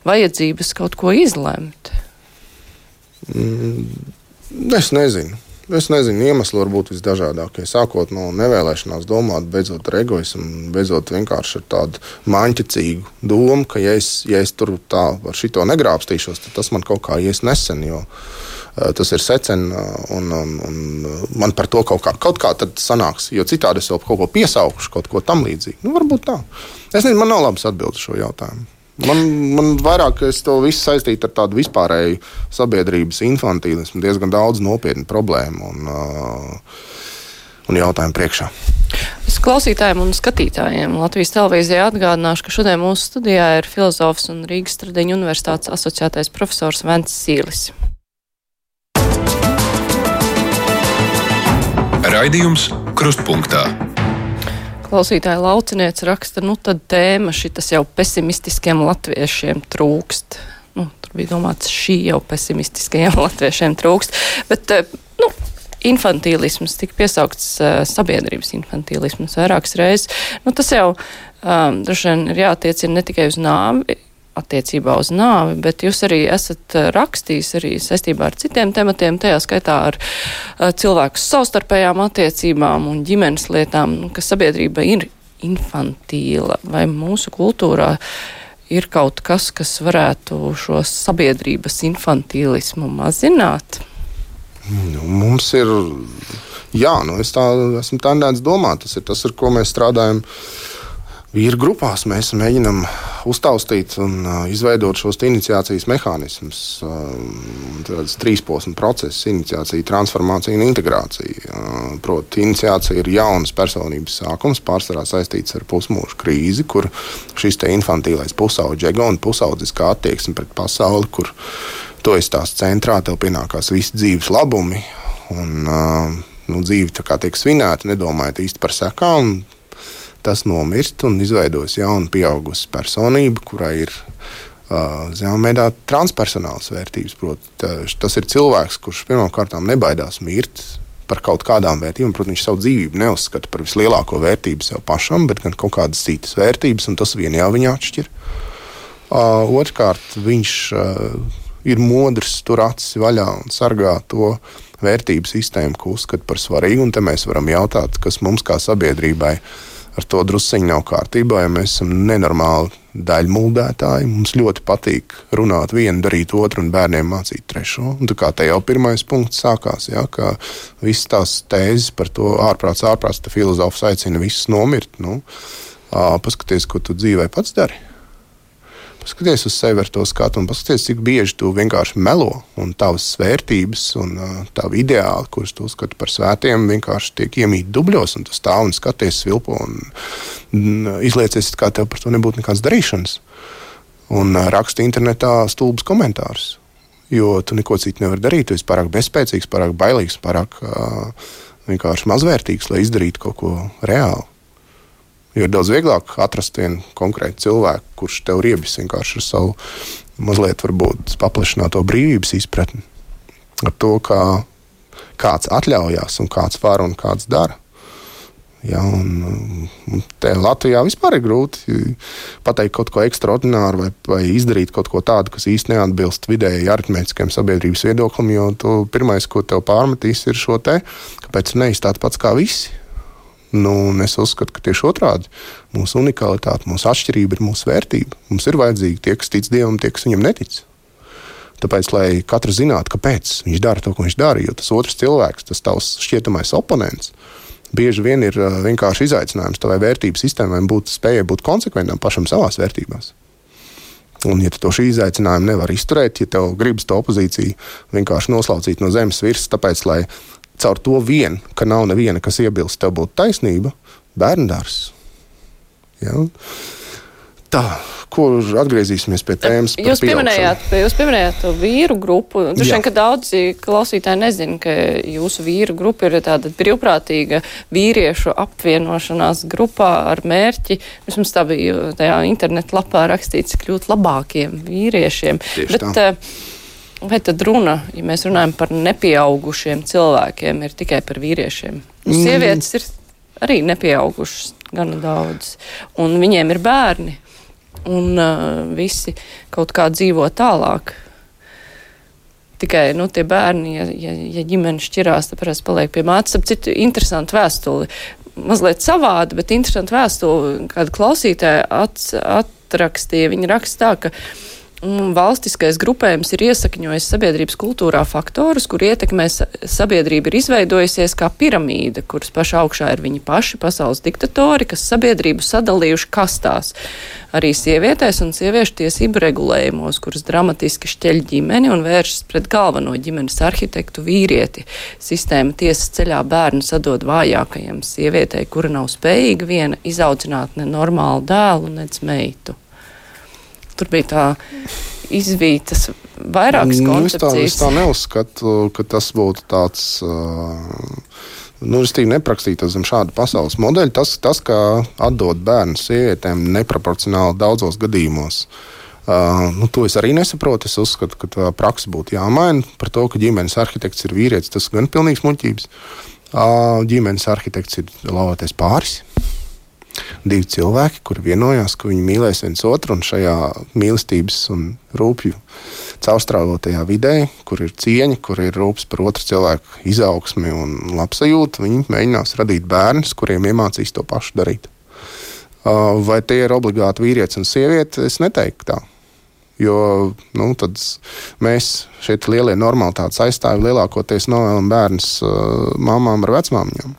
vajadzības kaut ko izlemt. Mm, es nezinu. Es nezinu, iemesli var būt visdažādākie. Sākot no nevēlēšanās domāt, beidzot ar egoismu, beidzot vienkārši ar tādu maņķicīgu domu, ka, ja es, ja es tur tā ar šito negrābstīšos, tad tas man kaut kā ies nesen. Jo, uh, Tas ir secen, un, un, un man par to kaut kā, kaut kā sanāks. Jo citādi es vēl kaut ko piesaukšu, kaut ko tam līdzīgu. Nu, varbūt tā. Es nezinu, man nav labas atbildes šo jautājumu. Man, man vairāk es to visu saistītu ar tādu vispārēju sabiedrības infantīlismu, diezgan daudz nopietnu problēmu un, uh, un jautājumu priekšā. Es klausītājiem un skatītājiem Latvijas televīzijā atgādināšu, ka šodien mūsu studijā ir filozofs un Rīgas Stradiņu universitātes asociētais profesors Vents Sīlis. Raidījums Krustpunktā. Klausītāja laucinieks raksta, nu tad tēma šitas jau pesimistiskiem latviešiem trūkst. Nu, tur bija domāts, šī jau pesimistiskajiem latviešiem trūkst. Bet, eh, nu, infantīlisms tika piesaukts uh, sabiedrības infantīlisms vairākas reizes. Nu, tas jau um, droši vien ir jātiecina ne tikai uz nāvi, attiecībā uz nāvi, bet jūs arī esat eh, rakstījis arī saistībā ar citiem tematiem, tajā skaitā ar uh, cilvēku savstarpējām attiecībām un ģimenes lietām, nu, ka sabiedrība ir infantīla vai mūsu kultūrā ir kaut kas, kas varētu šo sabiedrības infantīlismu mazināt? Nu, mums ir, jā, nu es tā esmu tendēts domāt, tas ir tas, ar ko mēs strādājam. Uh, vīru grupās mēs mēģinām uztaustīt un uh, izveidot šos iniciācijas mehānismus. Uh, tāds trīsposmu process - iniciācija, transformācija un integrācija. Uh, Proti, iniciācija ir jaunas personības sākums, pārsvarā saistīts ar pusmūža krīzi, kur šis infantīlais pusauģis, ego un pusaudziskā attieksme pret pasauli, kur to es tās centrā, tev pienākās visi dzīves labumi. Un, uh, nu, dzīve tiek svinēta, nedomājot īsti par sekām tas nomirst un izveidos jaunu pieaugušu personību, kurai ir zināmā veidā transpersonāls vērtības. Proti, tas ir cilvēks, kurš pirmkārt nebaidās mirt par kaut kādām vērtībām. Protams, viņš savu dzīvību neuzskata par vislielāko vērtību sev pašam, bet gan kaut kādas citas vērtības, un tas vien jau viņa atšķir. Uh, Otrkārt, viņš uh, ir modrs, tur acis vaļā un sargā to vērtību sistēmu, ko uzskata par svarīgu. Un te mēs varam jautāt, kas mums kā sabiedrībai ir ar to drusciņi nav kārtībā, ja mēs esam nenormāli daļmuldētāji. Mums ļoti patīk runāt vienu, darīt otru un bērniem mācīt trešo. Un tā kā te jau pirmais punkts sākās, ja, ka visas tās tēzes par to ārprāts, ārprāts, filozofs aicina visus nomirt. Nu, paskaties, ko tu dzīvē pats dari. Paskaties uz sevi ar to skatu un paskaties, cik bieži tu vienkārši melo un tavas vērtības un uh, tavi ideāli, kurus tu uzskati par svētiem, vienkārši tiek iemīti dubļos un tu stāv un skaties svilpo un, un izliecies, kā tev par to nebūtu nekādas darīšanas. Un uh, raksti internetā stulbus komentārus, jo tu neko citu nevari darīt. Tu esi pārāk bezspēcīgs, pārāk bailīgs, pārāk uh, vienkārši mazvērtīgs, lai izdarītu kaut ko reāli. Jo ir daudz vieglāk atrast vienu konkrētu cilvēku, kurš tev riebis vienkārši ar savu mazliet paplašināto brīvības izpratni. Ar to, kā kāds atļaujās un kāds var un kāds dara. Ja, un, un te Latvijā vispār ir grūti pateikt kaut ko ekstraordināru vai, vai izdarīt kaut ko tādu, kas īstenībā neatbilst vidēji aritmētiskajam sabiedrības viedoklim. Jo pirmais, ko tev pārmetīs, ir šo te, kāpēc neizstāst pats kā visi. Nu, es uzskatu, ka tieši otrādi mūsu unikalitāte, mūsu atšķirība ir mūsu vērtība. Mums ir vajadzīgi tie, kas tic Dievam, tie, kas viņam netic. Tāpēc, lai katrs zinātu, kāpēc viņš dara to, ko viņš dara, jo tas otrs cilvēks, tas tavs šķietamais oponents, bieži vien ir vienkārši izaicinājums tavai vērtību sistēmai būt spējai būt konsekventam pašam savās vērtībās. Un, ja tu to šī izaicinājumu nevar izturēt, ja tev gribas to opozīciju vienkārši noslaucīt no zemes virsmas, tāpēc, lai caur to vien, ka nav neviena, kas iebilst, tev būtu taisnība, bērndārs. Ja? Tā, kur atgriezīsimies pie tēmas? Jūs pieminējāt, jūs pieminējāt to vīru grupu. Droši vien, ka daudzi klausītāji nezina, ka jūsu vīru grupa ir tāda brīvprātīga vīriešu apvienošanās grupā ar mērķi, vismaz tā bija tajā internetu lapā rakstīts, kļūt labākiem vīriešiem. Tieši Bet, tā. Eh, vai tad runa, ja mēs runājam par nepieaugušiem cilvēkiem, ir tikai par vīriešiem? Mm. Sievietes ir arī nepieaugušas gana daudz, un viņiem ir bērni un uh, visi kaut kā dzīvo tālāk. Tikai nu, tie bērni, ja, ja, ja ģimene šķirās, tad parasti paliek pie mātes. Ap citu, interesantu vēstuli. Mazliet savādi, bet interesantu vēstuli, kāda klausītāja at, atrakstīja. Viņa raksta tā, ka valstiskais grupējums ir iesakņojis sabiedrības kultūrā faktorus, kur ietekmē sabiedrība ir izveidojusies kā piramīda, kuras pašā augšā ir viņi paši, pasaules diktatori, kas sabiedrību sadalījuši kastās. Arī sievietēs un sieviešu tiesību regulējumos, kuras dramatiski šķeļ ģimeni un vēršas pret galveno ģimenes arhitektu vīrieti. Sistēma tiesas ceļā bērnu sadod vājākajam sievietei, kura nav spējīga viena izaudzināt ne normālu dēlu, nec meitu. Tur bija tā izvītas vairākas nu, koncepcijas. Es tā, es tā neuzskatu, ka tas būtu tāds. Uh, Nu, es tikai neprakstītu zem šāda pasaules modeļa. Tas, tas kā atdot bērnu sievietēm neproporcionāli daudzos gadījumos. Uh, nu, to es arī nesaprotu. Es uzskatu, ka tā praksa būtu jāmaina. Par to, ka ģimenes arhitekts ir vīrietis, tas gan pilnīgs muļķības. Uh, ģimenes arhitekts ir lauvētais pāris divi cilvēki, kuri vienojās, ka viņi mīlēs viens otru un šajā mīlestības un rūpju caurstrāvotajā vidē, kur ir cieņa, kur ir rūpes par otru cilvēku izaugsmi un labsajūtu, viņi mēģinās radīt bērnus, kuriem iemācīs to pašu darīt. Uh, vai tie ir obligāti vīrietis un sieviete? Es neteiktu tā. Jo nu, mēs šeit lielie normalitātes aizstāvji lielākoties novēlam bērnus uh, mamām ar vecmāmiņām.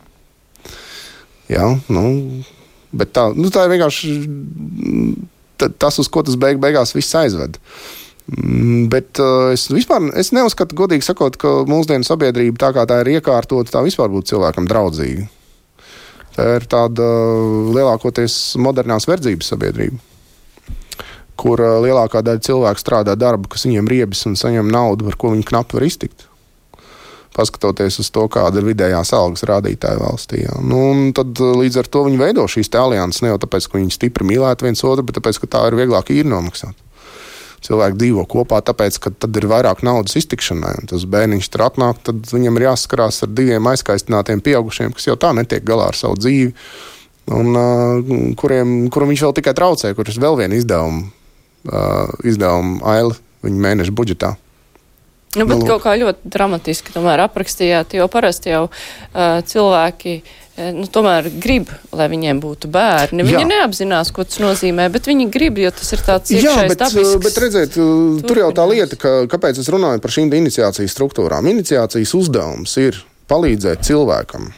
Jā, nu, Bet tā, nu, tā ir vienkārši tas, uz ko tas beig, beigās viss aizved. Mm, bet uh, es vispār es neuzskatu, godīgi sakot, ka mūsdienu sabiedrība, tā kā tā ir iekārtota, tā vispār būtu cilvēkam draudzīga. Tā ir tāda lielākoties modernās verdzības sabiedrība, kur uh, lielākā daļa cilvēku strādā darbu, kas viņiem riebas un saņem naudu, ar ko viņi knapi var iztikt paskatoties uz to, kāda ir vidējās algas rādītāja valstī. Ja. Nu, tad eh, līdz ar to viņi veido šīs alianses ne jau tāpēc, ka viņi stipri mīlētu viens otru, bet tāpēc, ka tā ir vieglāk īri nomaksāt. Cilvēki dzīvo kopā, tāpēc, ka tad ir vairāk naudas iztikšanai. Un tas bērniņš tur atnāk, tad viņam ir jāskarās ar diviem aizkaistinātiem pieaugušiem, kas jau tā netiek galā ar savu dzīvi, un uh, kuriem, kuram viņš vēl tikai traucē, kurš vēl viena izdevuma, uh, izdevuma aila viņa mēneša budžetā. Nu, bet nu, kaut kā ļoti dramatiski tomēr aprakstījāt, jo parasti jau uh, cilvēki nu, tomēr grib, lai viņiem būtu bērni. Viņi jā. neapzinās, ko tas nozīmē, bet viņi grib, jo tas ir tāds iekšējs Jā, bet, dabisks, bet redziet, turpinājums. tur jau tā lieta, ka, kāpēc es runāju par šīm iniciācijas struktūrām. Iniciācijas uzdevums ir palīdzēt cilvēkam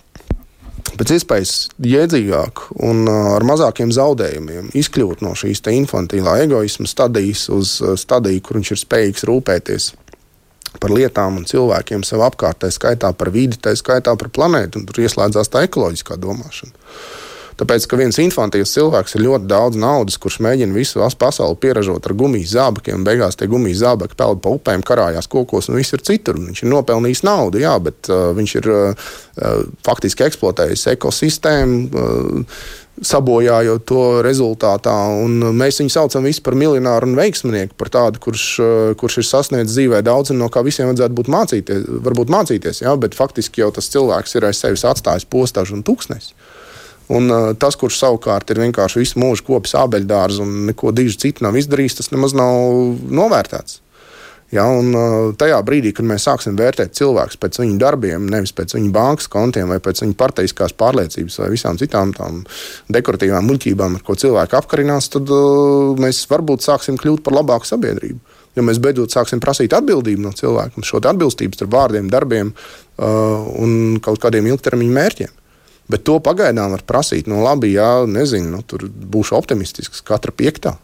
pēc iespējas jēdzīgāk un ar mazākiem zaudējumiem izkļūt no šīs infantīlā egoisma stadijas uz stadiju, kur viņš ir spējīgs rūpēties par lietām un cilvēkiem sev apkārt, tā skaitā par vidi, tā skaitā par planētu, un tur ieslēdzās tā ekoloģiskā domāšana. Tāpēc, ka viens infantīvs cilvēks ir ļoti daudz naudas, kurš mēģina visu pasauli pieražot ar gumijas zābakiem, un beigās tie gumijas zābaki peld pa upēm, karājās kokos un viss ir citur. Viņš ir nopelnījis naudu, jā, bet uh, viņš ir uh, faktiski eksploatējis ekosistēmu. Uh, sabojājot to rezultātā. Mēs viņu saucam par miljonāru un veiksminieku, par tādu, kurš, eh, kurš ir sasniedzis dzīvē daudz un no kā visiem vajadzētu būt mācīties. Varbūt mācīties, jā, bet faktiski jau tas cilvēks ir aiz sevis atstājis postāžu un tūkstnesi. Un, uh, tas, kurš savukārt ir vienkārši visu mūžu kopis ābeļdārzu un neko diži citu nav izdarījis, tas nemaz nav novērtēts. Ja, un tajā brīdī, kad mēs sāksim vērtēt cilvēkus pēc viņu darbiem, nevis pēc viņu bankas kontiem vai pēc viņu parteiskās pārliecības vai visām citām tām dekoratīvām muļķībām, ar ko cilvēki apkarinās, tad uh, mēs varbūt sāksim kļūt par labāku sabiedrību. Jo mēs beidzot sāksim prasīt atbildību no cilvēkiem, šo atbilstību starp vārdiem, darbiem uh, un kaut kādiem ilgtermiņa mērķiem. Bet to pagaidām var prasīt. Nu, labi, jā, nezinu, nu, tur būšu optimistisks. Katra piektā.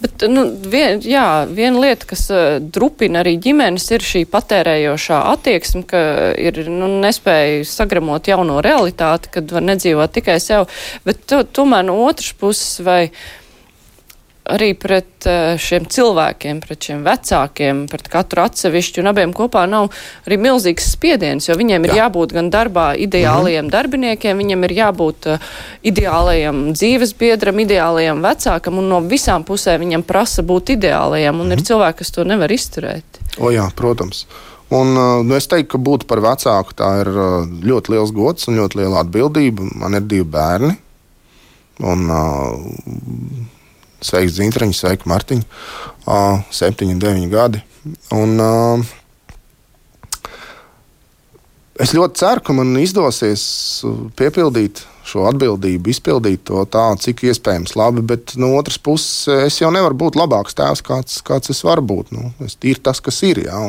Bet nu, vien, jā, viena lieta, kas uh, drupina arī ģimenes, ir šī patērējošā attieksme, ka ir nu, nespēja sagramot jauno realitāti, kad var nedzīvot tikai sev. Bet to, tomēr no otras puses, vai arī pret eh, šiem cilvēkiem, pret šiem vecākiem, pret katru atsevišķu un abiem kopā nav arī milzīgs spiediens, jo viņiem ir Jā. jābūt gan darbā ideālajiem mhm. darbiniekiem, viņiem ir jābūt uh, ideālajam dzīves biedram, ideālajam vecākam, un no visām pusēm viņam prasa būt ideālajam, un mhm. ir cilvēki, kas to nevar izturēt. O jā, protams. Un, eh, nu, es teiktu, ka būt par vecāku tā ir ļoti liels gods un ļoti liela atbildība. Man ir divi bērni. Un, uh, Sveiks, Zintriņš, sveika, Martiņa. Uh, septiņi, deviņi gadi. Un, uh, es ļoti ceru, ka man izdosies piepildīt šo atbildību, izpildīt to tā, cik iespējams labi. Bet no otras puses, es jau nevaru būt labāks tēvs, kāds, kāds es varu būt. Nu, es ir tas, kas ir. Ja,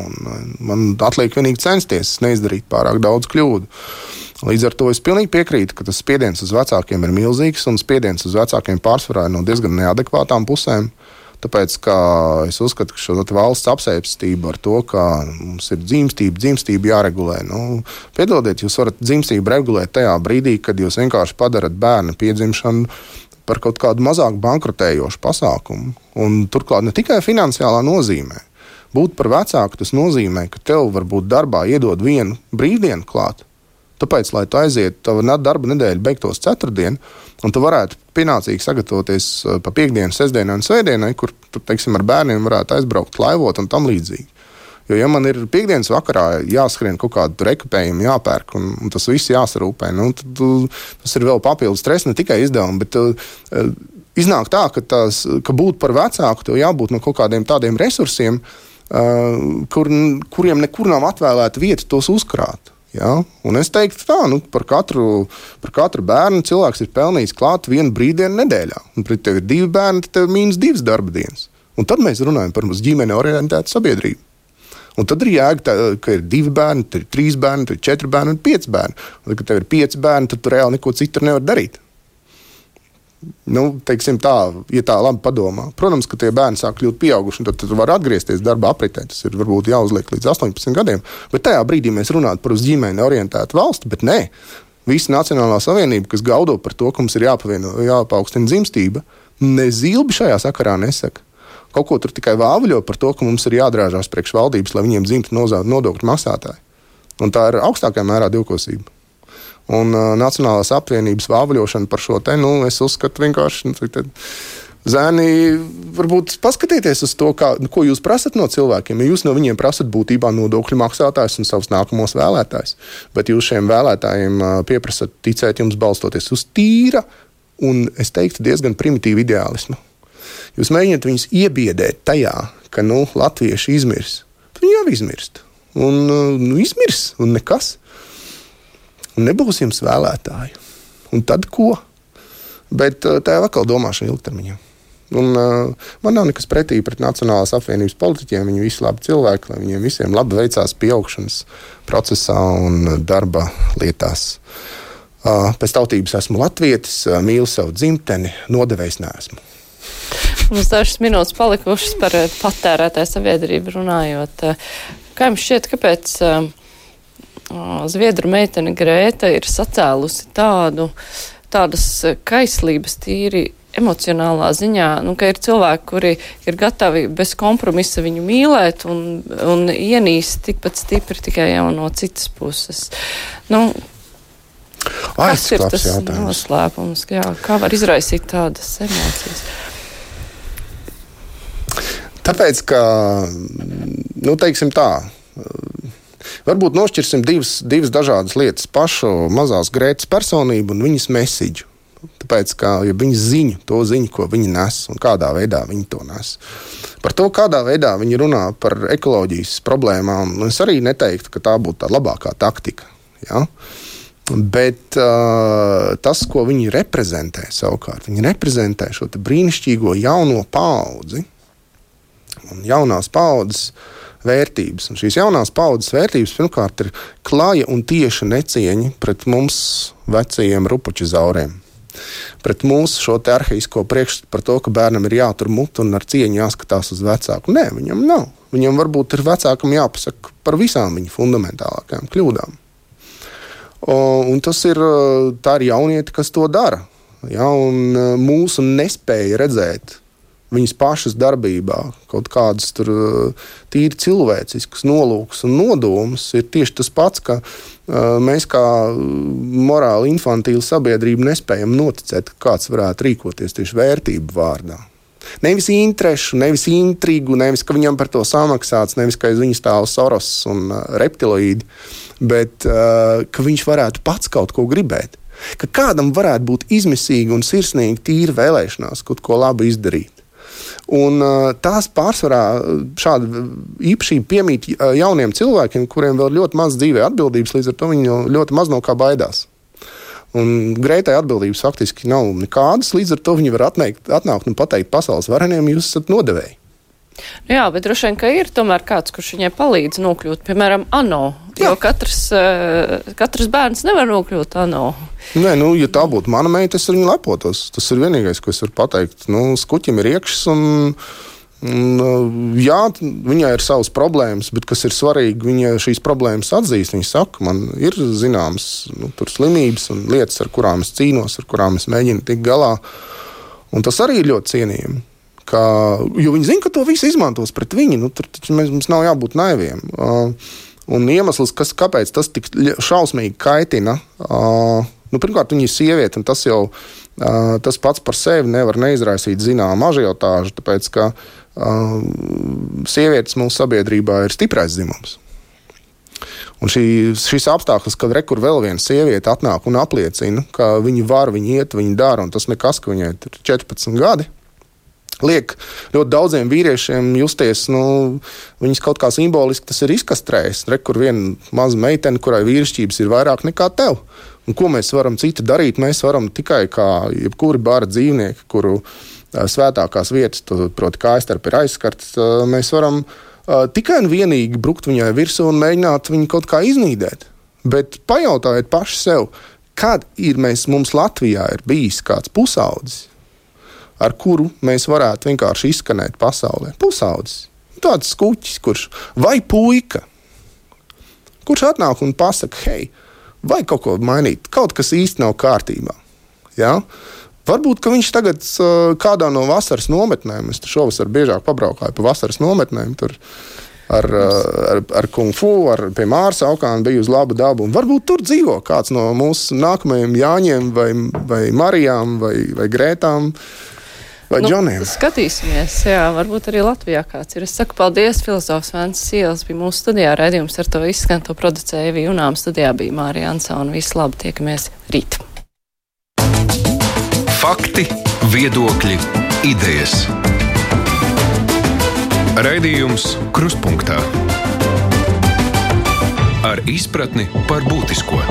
man atliek vienīgi censties, neizdarīt pārāk daudz kļūdu. Līdz ar to es pilnīgi piekrītu, ka tas spiediens uz vecākiem ir milzīgs, un spiediens uz vecākiem pārsvarā ir no diezgan neadekvātām pusēm. Tāpēc es uzskatu, ka šo valsts apsēstību ar to, ka mums ir dzimstība, dzimstība jāregulē. Nu, piedodiet, jūs varat dzimstību regulēt tajā brīdī, kad jūs vienkārši padarat bērnu piedzimšanu par kaut kādu mazāk bankrotējošu pasākumu. Un turklāt ne tikai finansiālā nozīmē. Būt par vecāku tas nozīmē, ka tev varbūt darbā iedod vienu brīvdienu klāt. Tāpēc, lai tu aizietu, tava darba nedēļa beigtos ceturtdien, un tu varētu pienācīgi sagatavoties eh, pa piekdienu, sestdienai un svētdienai, kur tu teiksim, ar bērniem varētu aizbraukt, laivot un tam līdzīgi. Jo, ja man ir piekdienas vakarā jāskrien kaut kādu rekupējumu, jāpērk, un, un tas viss jāsarūpē, nu, tad tas ir vēl papildus stress, ne tikai izdevumi. Bet, uh, iznāk tā, ka, tās, ka būt par vecāku, tev jābūt no kaut kādiem tādiem resursiem, uh, kur, kuriem nekur nav atvēlēta vieta tos uzkrāt. Ja? Un es teiktu, tā nu, par, katru, par katru bērnu cilvēks ir pelnījis klāt vienu brīvdienu nedēļā. Un, ja tev ir divi bērni, tad tev mīnus divas darba dienas. Un tad mēs runājam par mūsu ģimeni orientētu sabiedrību. Un tad ir jēga, tā, ka ir divi bērni, ir trīs bērni, ir četri bērni un pieci bērni. Un, kad tev ir pieci bērni, tad tu reāli neko citu nevari darīt nu, teiksim tā, ja tā labi padomā. Protams, ka tie bērni sāk kļūt pieauguši, un tad, tad var atgriezties darba apritē. Tas ir varbūt jāuzliek līdz 18 gadiem. Bet tajā brīdī mēs runājam par uz ģimeni orientētu valsti, bet nē. Visa Nacionālā savienība, kas gaudo par to, ka mums ir jāpaukstina dzimstība, ne zilbi šajā sakarā nesaka. Kaut ko tur tikai vāvuļo par to, ka mums ir jādrāžās priekš valdības, lai viņiem dzimtu nodokļu maksātāji. Un tā ir augstākā mērā divkosība. Un uh, Nacionālās apvienības vāvaļošana par šo te, nu, es uzskatu vienkārši. Nu, Zēni, varbūt paskatieties uz to, kā, nu, ko jūs prasat no cilvēkiem. Ja jūs no viņiem prasat būtībā nodokļu maksātājus un savus nākamos vēlētājus, bet jūs šiem vēlētājiem pieprasat ticēt jums balstoties uz tīra un, es teiktu, diezgan primitīvu ideālismu. Jūs mēģināt viņus iebiedēt tajā, ka nu, latvieši izmirs. Viņi jau izmirst. Un nu, izmirs, un nekas un nebūs jums vēlētāju. Un tad ko? Bet eh, tā ir atkal domāšana ilgtermiņā. Un, uh, man nav nekas pretī pret Nacionālās apvienības politiķiem. Viņi visi labi cilvēki, lai viņiem visiem labi veicās pieaugšanas procesā un darba lietās. Uh, pēc tautības esmu latvietis, uh, mīlu savu dzimteni, nodevējs neesmu. Mums dažas minūtes palikušas par patērētāju sabiedrību runājot. Kā jums šķiet, kāpēc uh, Zviedru meitene Grēta ir sacēlusi tādu, tādas kaislības tīri emocionālā ziņā, nu, ka ir cilvēki, kuri ir gatavi bez kompromisa viņu mīlēt un, un ienīst tikpat stipri tikai jau no citas puses. Nu, Ai, kas ir tas jautājums. noslēpums? Jā, kā var izraisīt tādas emocijas? Tāpēc, ka, nu, teiksim tā, Varbūt nošķirsim divas, divas dažādas lietas. Pašu mazās grētas personību un viņas mesiģu. Tāpēc, ka ja viņi ziņu, to ziņu, ko viņi nes un kādā veidā viņi to nes. Par to, kādā veidā viņi runā par ekoloģijas problēmām, es arī neteiktu, ka tā būtu tā labākā taktika. Ja? Bet uh, tas, ko viņi reprezentē, savukārt, viņi reprezentē šo brīnišķīgo jauno paudzi un jaunās paudzes vērtības. Un šīs jaunās paudzes vērtības pirmkārt ir klāja un tieša necieņa pret mums vecajiem rupuču zauriem pret mūsu šo arhīsko priekšstatu par to, ka bērnam ir jātur mutē un ar cieņu jāskatās uz vecāku. Nē, viņam nav. Viņam varbūt ir vecākam jāpasaka par visām viņa fundamentālākajām kļūdām. Un tas ir, ir jaunieti, kas to dara. Ja, mūsu nespēja redzēt viņas pašas darbībā, kaut kādas tur tīri cilvēciskas nolūks un nodomus, ir tieši tas pats, ka mēs kā morāli infantīla sabiedrība nespējam noticēt, ka kāds varētu rīkoties tieši vērtību vārdā. Nevis interesu, nevis intrigu, nevis ka viņam par to samaksāts, nevis ka aiz viņa stāv Soros un reptiloīdi, bet ka viņš varētu pats kaut ko gribēt. Ka kādam varētu būt izmisīgi un sirsnīgi tīra vēlēšanās kaut ko labu izdarīt. Un, tās pārsvarā šāda īpašība piemīt jauniem cilvēkiem, kuriem vēl ļoti maz dzīvē atbildības, līdz ar to viņi ļoti maz no kā baidās. Un Greitai atbildības faktiski nav nekādas, līdz ar to viņi var atneikt, atnākt un pateikt pasaules vareniem, jūs esat nodevēji. Nu jā, bet droši vien, ka ir tomēr kāds, kurš viņai palīdz nokļūt, piemēram, ANO. Jā. Jo katrs, katrs bērns nevar nokļūt ANO. Nē, nu, ja tā būtu mana meita, es ar viņu lepotos. Tas ir vienīgais, ko es varu pateikt. Nu, skuķim ir iekšs un. Un, jā, viņai ir savas problēmas, bet kas ir svarīgi, viņa šīs problēmas atzīst. Viņa saka, man ir zināmas nu, slimības un lietas, ar kurām es cīnos, ar kurām es mēģinu tikt galā. Un tas arī ir ļoti cienījami. Ka, jo viņi zina, ka to visu izmantos pret viņu. Nu, tur mēs, mums nav jābūt naiviem. Uh, un iemesls, kas, kāpēc tas tik šausmīgi kaitina, uh, nu, pirmkārt, viņa ir sieviete, un tas jau uh, tas pats par sevi nevar neizraisīt zināmu ažiotāžu, tāpēc ka sievietes mūsu sabiedrībā ir stiprais dzimums. Un šī, šis apstākļus, kad rekur vēl viena sieviete atnāk un apliecina, ka viņa var, viņa iet, viņa dara, un tas nekas, ka viņai ir 14 gadi. Liek ļoti daudziem vīriešiem justies, nu, viņas kaut kā simboliski tas ir izkastrējis. Rekur viena maza meitene, kurai vīrišķības ir vairāk nekā tev. Un ko mēs varam citu darīt? Mēs varam tikai kā jebkuri bāra dzīvnieki, kuru svētākās vietas, proti, kā aizstarp ir aizskarts, mēs varam tikai un vienīgi brukt viņai virsū un mēģināt viņu kaut kā iznīdēt. Bet pajautājiet paši sev, kad ir mēs, mums Latvijā ir bijis kāds pusaudzis, ar kuru mēs varētu vienkārši izskanēt pasaulē. Pusaudzis, tāds skuķis, kurš vai puika, kurš atnāk un pasaka, hei, vai kaut ko mainīt, kaut kas īsti nav kārtībā. Ja? Varbūt viņš tagad kādā no vasaras nometnēm, es šovasar biežāk pabraukāju pa vasaras nometnēm. Tur, ar, ar, ar kung fu, ar pie Mārsa Aukāna bija uz labu dabu. Un varbūt tur dzīvo kāds no mūsu nākamajiem Jāņiem, vai, vai Marijām, vai, vai Grētām. Vai nu, Džoniem? Skatīsimies, jā, varbūt arī Latvijā kāds ir. Es saku paldies, filozofs Vēns Sielas bija mūsu studijā, redzījums ar to izskan, to producēja Vijunām studijā bija Mārija Ansona. Visu labu, tiekamies rīt! Fakti, viedokļi, idejas. Raidījums Krustpunktā ar izpratni par būtisko.